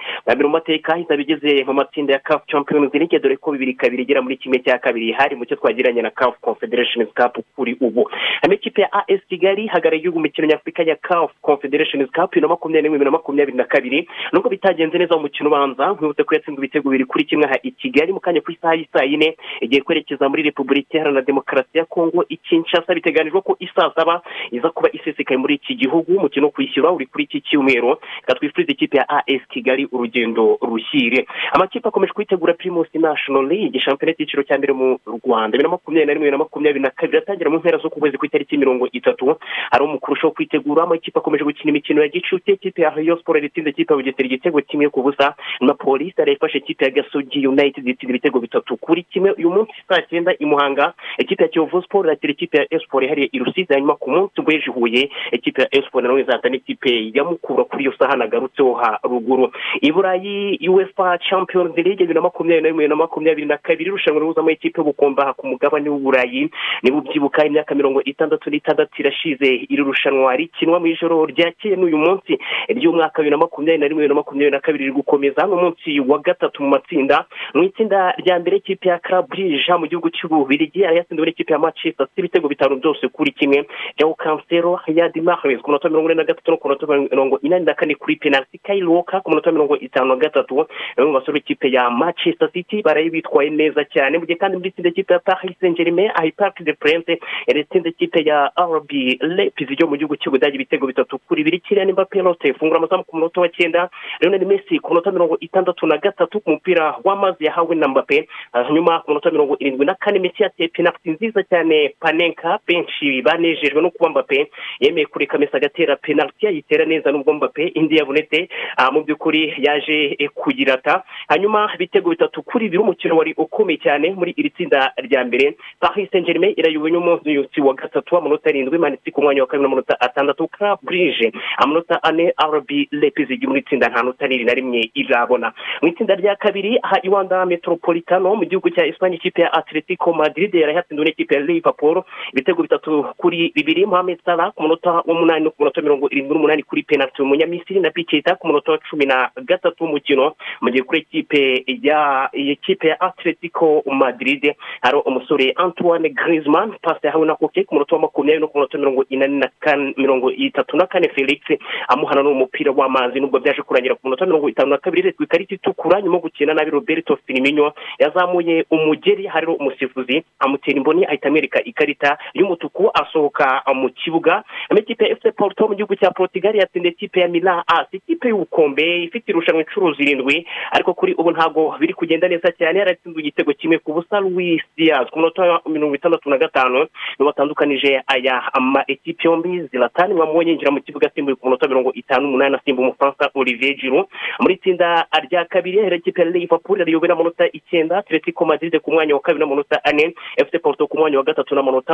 Mu mateka izaba igeze mu matsinda ya kafu champions league dore ko bibiri kabiri igera muri kimwe cya kabiri. Hari mu cyo twagiranye na kafu confederation cup kuri ubu. Hano ikipe ya as kigali hagarariye igihugu mu mikino nyafurika ya kafu confederation cup bibiri na makumyabiri n'imwe bibiri na makumyabiri na kabiri. Nubwo bitagenze neza mu mukino ubanza nkwibutse ko yatsinzwe ibitego bibiri kuri kimwe i kigali mu kanya ku isaha y'isaa yine igiye kwerekeza muri repubulika iharanira demokarasi ya kongo ikinshasa biteganijwe ko isaa saba iza kuba isesekaye muri iki gihugu. Umukino wo kwishyura uri kuri iki cyumweru. Reka twifurize ikipe ya as kigali urugendo rushyire. Amakipe akomeje kwitegura primus national league shampiyona y'icyiciro cya mbere mu rwanda. Bibiri na makumyabiri na rimwe bibiri na makumyabiri na kabiri atangira mu mpera zo ku kwezi ku itariki mirongo itatu. Gatatu hari umukuru wo kwitegura amakipe akomeje gukina imikino ya gicuti ikipe ya rayon sport yatsinze ikipe ya bugesera igitego kimwe ku busa nyuma polisi yari ifashe ikipe ya gasogi united itsinda ibitego bitatu. Kuri kimwe uyu munsi saa cyenda i muhanga ikipe ya kiyovu sport irakira ikipe ya esiporo ihariye i rusizi hanyuma ku munsi w'ejo huye ikipe ya esiporo nawe izahita n'ikipe ya mukura kuri iyo saha nagarutseho haruguru i burayi uefa champions league bibiri na makumyabiri na rimwe na makumyabiri na kabiri irushanwa rihuzamo ikipe y'ubukombe ku mugabane w'uburayi niba ubyibuka imyaka mirongo itandatu n'itandatu irashize iri rushanwa rikinwa mu ijoro ryakeye n'uyu munsi. Ry'umwaka bibiri na makumyabiri na rimwe na makumyabiri na kabiri gukomeza n'umunsi wa gatatu mu matsinda. Mu itsinda rya mbere ikipe ya karaburija mu gihugu cy'ububirigi yatsindiwe n'ikipe ya manchester ibitego bitanu byose kuri kimwe. Jawo kansero yadi mahrez ku munota mirongo ine na gatatu no ku munota mirongo inani na kane kuri penaliti kayiroka ku munota mirongo itanu na gatatu. Bamwe mu basore b'ikipe ya manchester city baraye bitwaye neza cyane. Mu gihe kandi muri itsinda ikipe ya paris saint germain aho parc de prince yari itsinda ikipe ya rb lepis ryo mu gihugu cy'ubudage ibitego bitatu. Kuri bibiri kiriya nimba pelote ifungura amazamu ku munota wa cyenda leonel messi ku munota mirongo itandatu na gatatu ku mupira w'amazi yahawe na mbappe hanyuma ku munota mirongo irindwi na kane messi yateye penaliti nziza cyane. Panenka benshi banejejwe no kuba mbappe yemeye kureka mesi agatera penaliti yayitera neza n'ubwo mbappe indi yabonetse mu by'ukuri yaje kuyirata. Hanyuma ibitego bitatu kuri bibiri umukino wari ukomeye cyane muri iri tsinda rya mbere. Paris saint germain irayobowe n'umunsi wa gatatu amanota arindwi manitse ku mwanya wa kabiri n'amanota atandatu ka burije amanota ane rb lepis igi muri itsinda nta nota n'iri na rimwe irabona. Mu itsinda rya kabiri aha iwanda metropolitano mu gihugu cya esipanye ikipe ya atletico madrid yari yatsindiwe n'ikipe ya liverpool. Ibitego bitatu kuri bibiri mohamed salah ku munota w'umunani no ku munota mirongo irindwi n'umunani kuri penaliti umunyamisiri na piketa ku munota wa cumi na gatatu w'umukino mu gihe kuri ikipe ya ikipe ya atletico madrid. Hari umusore antoine griezmann pasi yahawe na koke ku munota wa makumyabiri no ku munota mirongo inani na kane mirongo itatu na kane felix amuhana n'umupira w'amazi nubwo byaje kurangira ku munota mirongo itanu na kabiri retwe ikarita itukura nyuma yo gukina nabi roberto firmino yazamuye umugeri hariho umusifuzi amutera imboni ahita amwereka ikarita y'umutuku asohoka mu kibuga. Amakipe ya fc porto mu gihugu cya portugal yatsindiye ikipe ya milan as ikipe y'ubukombe ifite irushanwa inshuro zirindwi ariko kuri ubu ntabwo biri kugenda neza cyane yaratsinzwe igitego kimwe ku busa luis diaz ku munota wa mirongo itandatu na gatanu nibo batandukanije aya ama ekipe yombi zilatani mwamubonye yinjira mu kibuga asimbuye ku munota mirongo itanu n'umunani asimbuye umufaransa olivier giroud. Muri itsinda rya kabiri ikipe ya liverpool yariyobowe n'amanota icyenda atletico madrid ku mwanya wa kabiri n'amanota ane fc porto ku mwanya wa gatatu n'amanota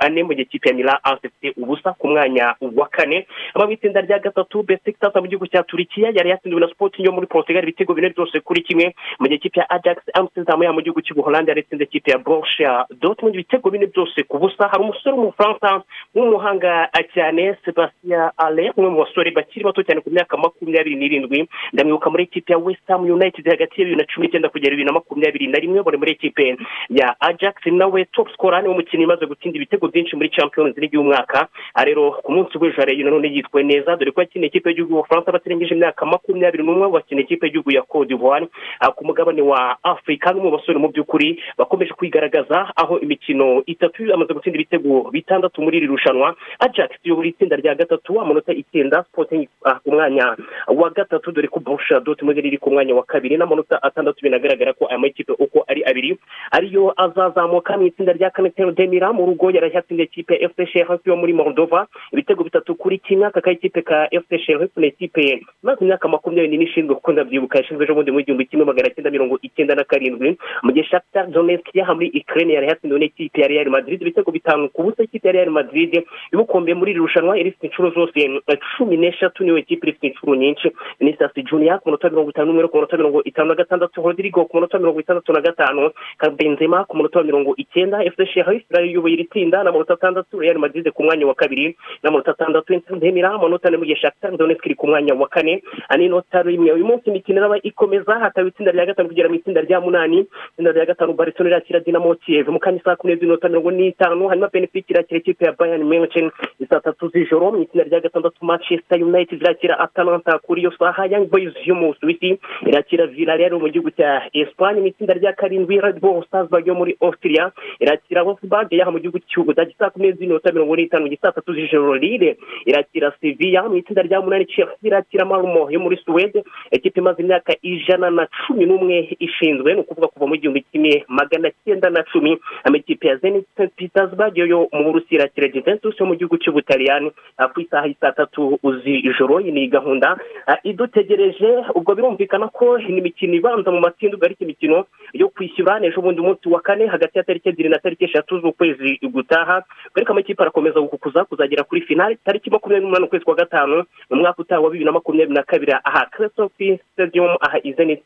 ane mu gihe ikipe ya milan as ifite ubusa ku mwanya wa kane. Ama mu itsinda rya gatatu besiktas mu gihugu cya turikiya yari yatsindiwe na sporting yo muri portugal ibitego bine byose kuri kimwe. Mu gihe ikipe ya ajax amsterdam yo mu gihugu cy'ubuholandi yari itsinze ikipe ya borussia dortmund ibitego bine byose ku busa. Hari umusore w'umufaransa w'umuhanga cyane sebastien ale umwe mu basore bakiri bato cyane ku myaka makumyabiri n'irindwi. Ndamwibuka muri ikipe ya west ham united hagati ya bibiri na cumi n'icyenda kugera bibiri na makumyabiri na rimwe bari muri ikipe ya ajax. Nawe top scorer ni we mukinnyi umaze gutsinda ibitego byinshi muri champions league y'umwaka. Rero ku munsi w'ejo hariya nanone yitwaye neza dore ko yakiniye ikipe y'igihugu y'ubufaransa batarengeje imyaka makumyabiri n'umwe bakina ikipe y'igihugu ya cote d'ivoire. Ku mugabane wa afurika no mu basore mu by'ukuri bakomeje kwigaragaza aho imikino itatu amaze gutsinda ibitego bitandatu muri iri rushanwa ajax iyobora itsinda rya gatatu amanota icyenda sporting ku mwanya wa gatatu dore ko borussia dortmund iri ku mwanya wa kabiri n'amanota atandatu binagaragara ko aya makipe uko ari abiri ariyo azazamuka mu itsinda rya kane demira mu rugo yari yatsindiye ikipe fc sheriff yo muri moldova ibitego bitatu kuri kimwe aka kayikipe ka fc sheriff ni ikipe maze imyaka makumyabiri n'ine ishinzwe kuko ndabyibuka yashinzwe ejo bundi mu gihumbi kimwe magana cyenda mirongo icyenda na karindwi mu gihe shakhtar donetsk yaha muri ukraine yari yatsindiwe n'ikipe ya real madrid ibitego bitanu ku busa ikipe ya real madrid ibukombe muri iri rushanwa iri ifite inshuro zose. Cumi n'eshatu niyo kipe iri ifite inshuro nyinshi. Nisas junior ku munota mirongo itanu n'umwe ku munota mirongo itanu na gatandatu. Rodrigo ku munota mirongo itandatu na gatanu. Benzema ku munota wa mirongo icyenda. Fc sheriff irayoboye iri tsinda n'amanota atandatu. Real madrid ku mwanya wa kabiri. N'amanota atandatu ndemira amanota ane mu gihe shakhtar donetsk iri ku mwanya wa kane. N'inota rimwe uyu munsi imikino iraba ikomeza hataba itsinda rya gatanu kugera mu itsinda rya munani. Itsinda rya gatanu barcelona irakira dinamo kiev. Mu kanya saa kumi n'ebyiri n'inota mirongo n'itanu. Hanyuma benefit irakira ikipe ya bayern munchen saa tatu z'ijoro mu itsinda rya gatandatu manchester united irakira atalanta kuri iyo saha young boys yo mu busuwisi irakira villarreal mu gihugu cya espagne mu itsinda rya karindwi bull salzburg yo muri austria irakira wolfsburg yaha mu gihugu cy'ubudage saa kumi n'inota mirongo n'itanu mu saa tatu z'ijoro lille irakira sevilla mu itsinda rya munani chelsea irakira malmo yo muri suwede ekipa imaze imyaka ijana na cumi n'umwe ishinzwe ni ukuvuga kuva mu gihumbi kimwe magana cyenda na cumi amakipe ya zenit st petersburg yo mu burusiya irakira Juventus yo mu gihugu cy'ubutaliyani ku isaha y'i tatu z'ijoro ni gahunda. Ah, idutegereje ubwo birumvikana ko imikino ibanza mu matsinda ubwo ari imikino yo kwishyura n'ejo bundi umunsi wa kane hagati ya tariki ebyiri na tariki eshatu z'ukwezi gutaha. Ariko amakipe arakomeza gukuza kuzagera kuri finali tariki makumyabiri n'umunani ukwezi kwa gatanu mu mwaka utaha wa bibiri na makumyabiri na kabiri. Aha kresofi stadium aha izeni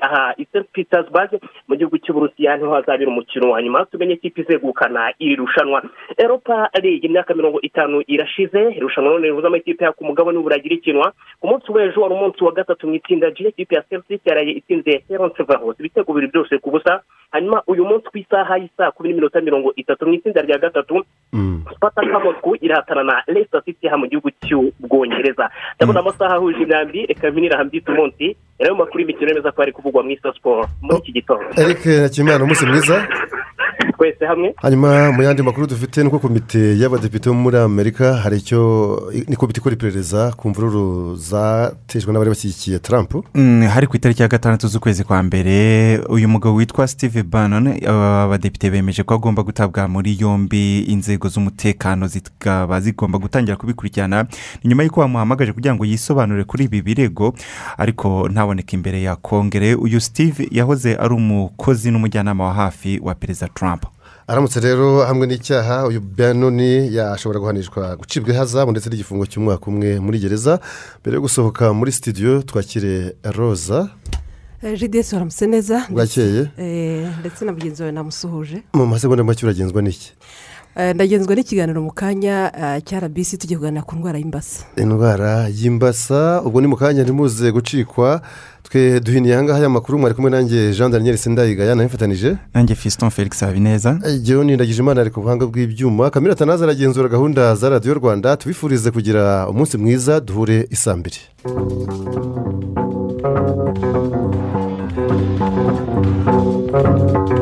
aha i st petersburg mu gihugu cy'uburusiya ni ho hazabera umukino wa nyuma. Tumenye ikipe izegukana iri rushanwa. Eropa league imyaka mirongo itanu irashize irushanwa none rihuza amakipe ku mugabane w'uburagira ikinwa ku munsi w'ejo wari umunsi wa gatatu mu itsinda g ikipe ya chelsea yaraye itsinze heronse vahos ibitego bibiri byose ku busa. Hanyuma uyu munsi ku isaha y'isaa kumi n'iminota mirongo itatu mu itsinda rya gatatu spartak moscow irahatana na leicester city mu gihugu cy'ubwongereza. Ndabona amasaha ahuje imyambi reka mpinira hambyita umunsi. Nayo makuru y'imikino yemeza ko ari kuvugwa mu isa siporo muri iki gitondo. Eric nakimana umunsi mwiza. twese hamwe? Hanyuma mu yandi makuru dufite ni uko komite y'abadepite bo muri amerika hari icyo ni komite ikora iperereza ku mvururu zatejwe n'abari bashyigikiye trump. Mm, hari ku itariki ya gatandatu z'ukwezi kwa mbere uyu mugabo witwa steve bannon abadepite bemeje ko agomba gutabwa muri yombi inzego z'umutekano zikaba zigomba gutangira kubikurikirana. Ni nyuma y'uko bamuhamagaje kugira ngo yisobanure kuri ibi birego ariko ntaboneke imbere ya kongere. Uyu steve yahoze ari umukozi n'umujyanama wa hafi wa perezida trump. Aramutse rero hamwe n'icyaha uyu banoni yashobora guhanishwa gucibwa ihazabu ndetse n'igifungo cy'umwaka umwe muri gereza. Mbere yo gusohoka muri sitidiyo twakire roza jidesi waramutse neza? Bwakeye. Eh, ndetse na mugenzi wawe namusuhuje. Mu masegonda make uragenzwa n'iki Eh, ndagenzwa n'ikiganiro mu kanya eh, cya rbc tugiye kuganira ku ndwara y'imbasa. Indwara y'imbasa ubwo ni mu kanya ntimuze gucikwa. Twe duhiniye ahangaha aya makuru mwari kumwe nanjye jean daniel sindayigaya nawe mfatanije nanjye fiston felix habineza. Igihe nindagije imana ari ku buhanga bw'ibyuma. Kamera tanaza aragenzura gahunda za radiyo rwanda. Tubifurize kugira umunsi mwiza duhure isambiri thank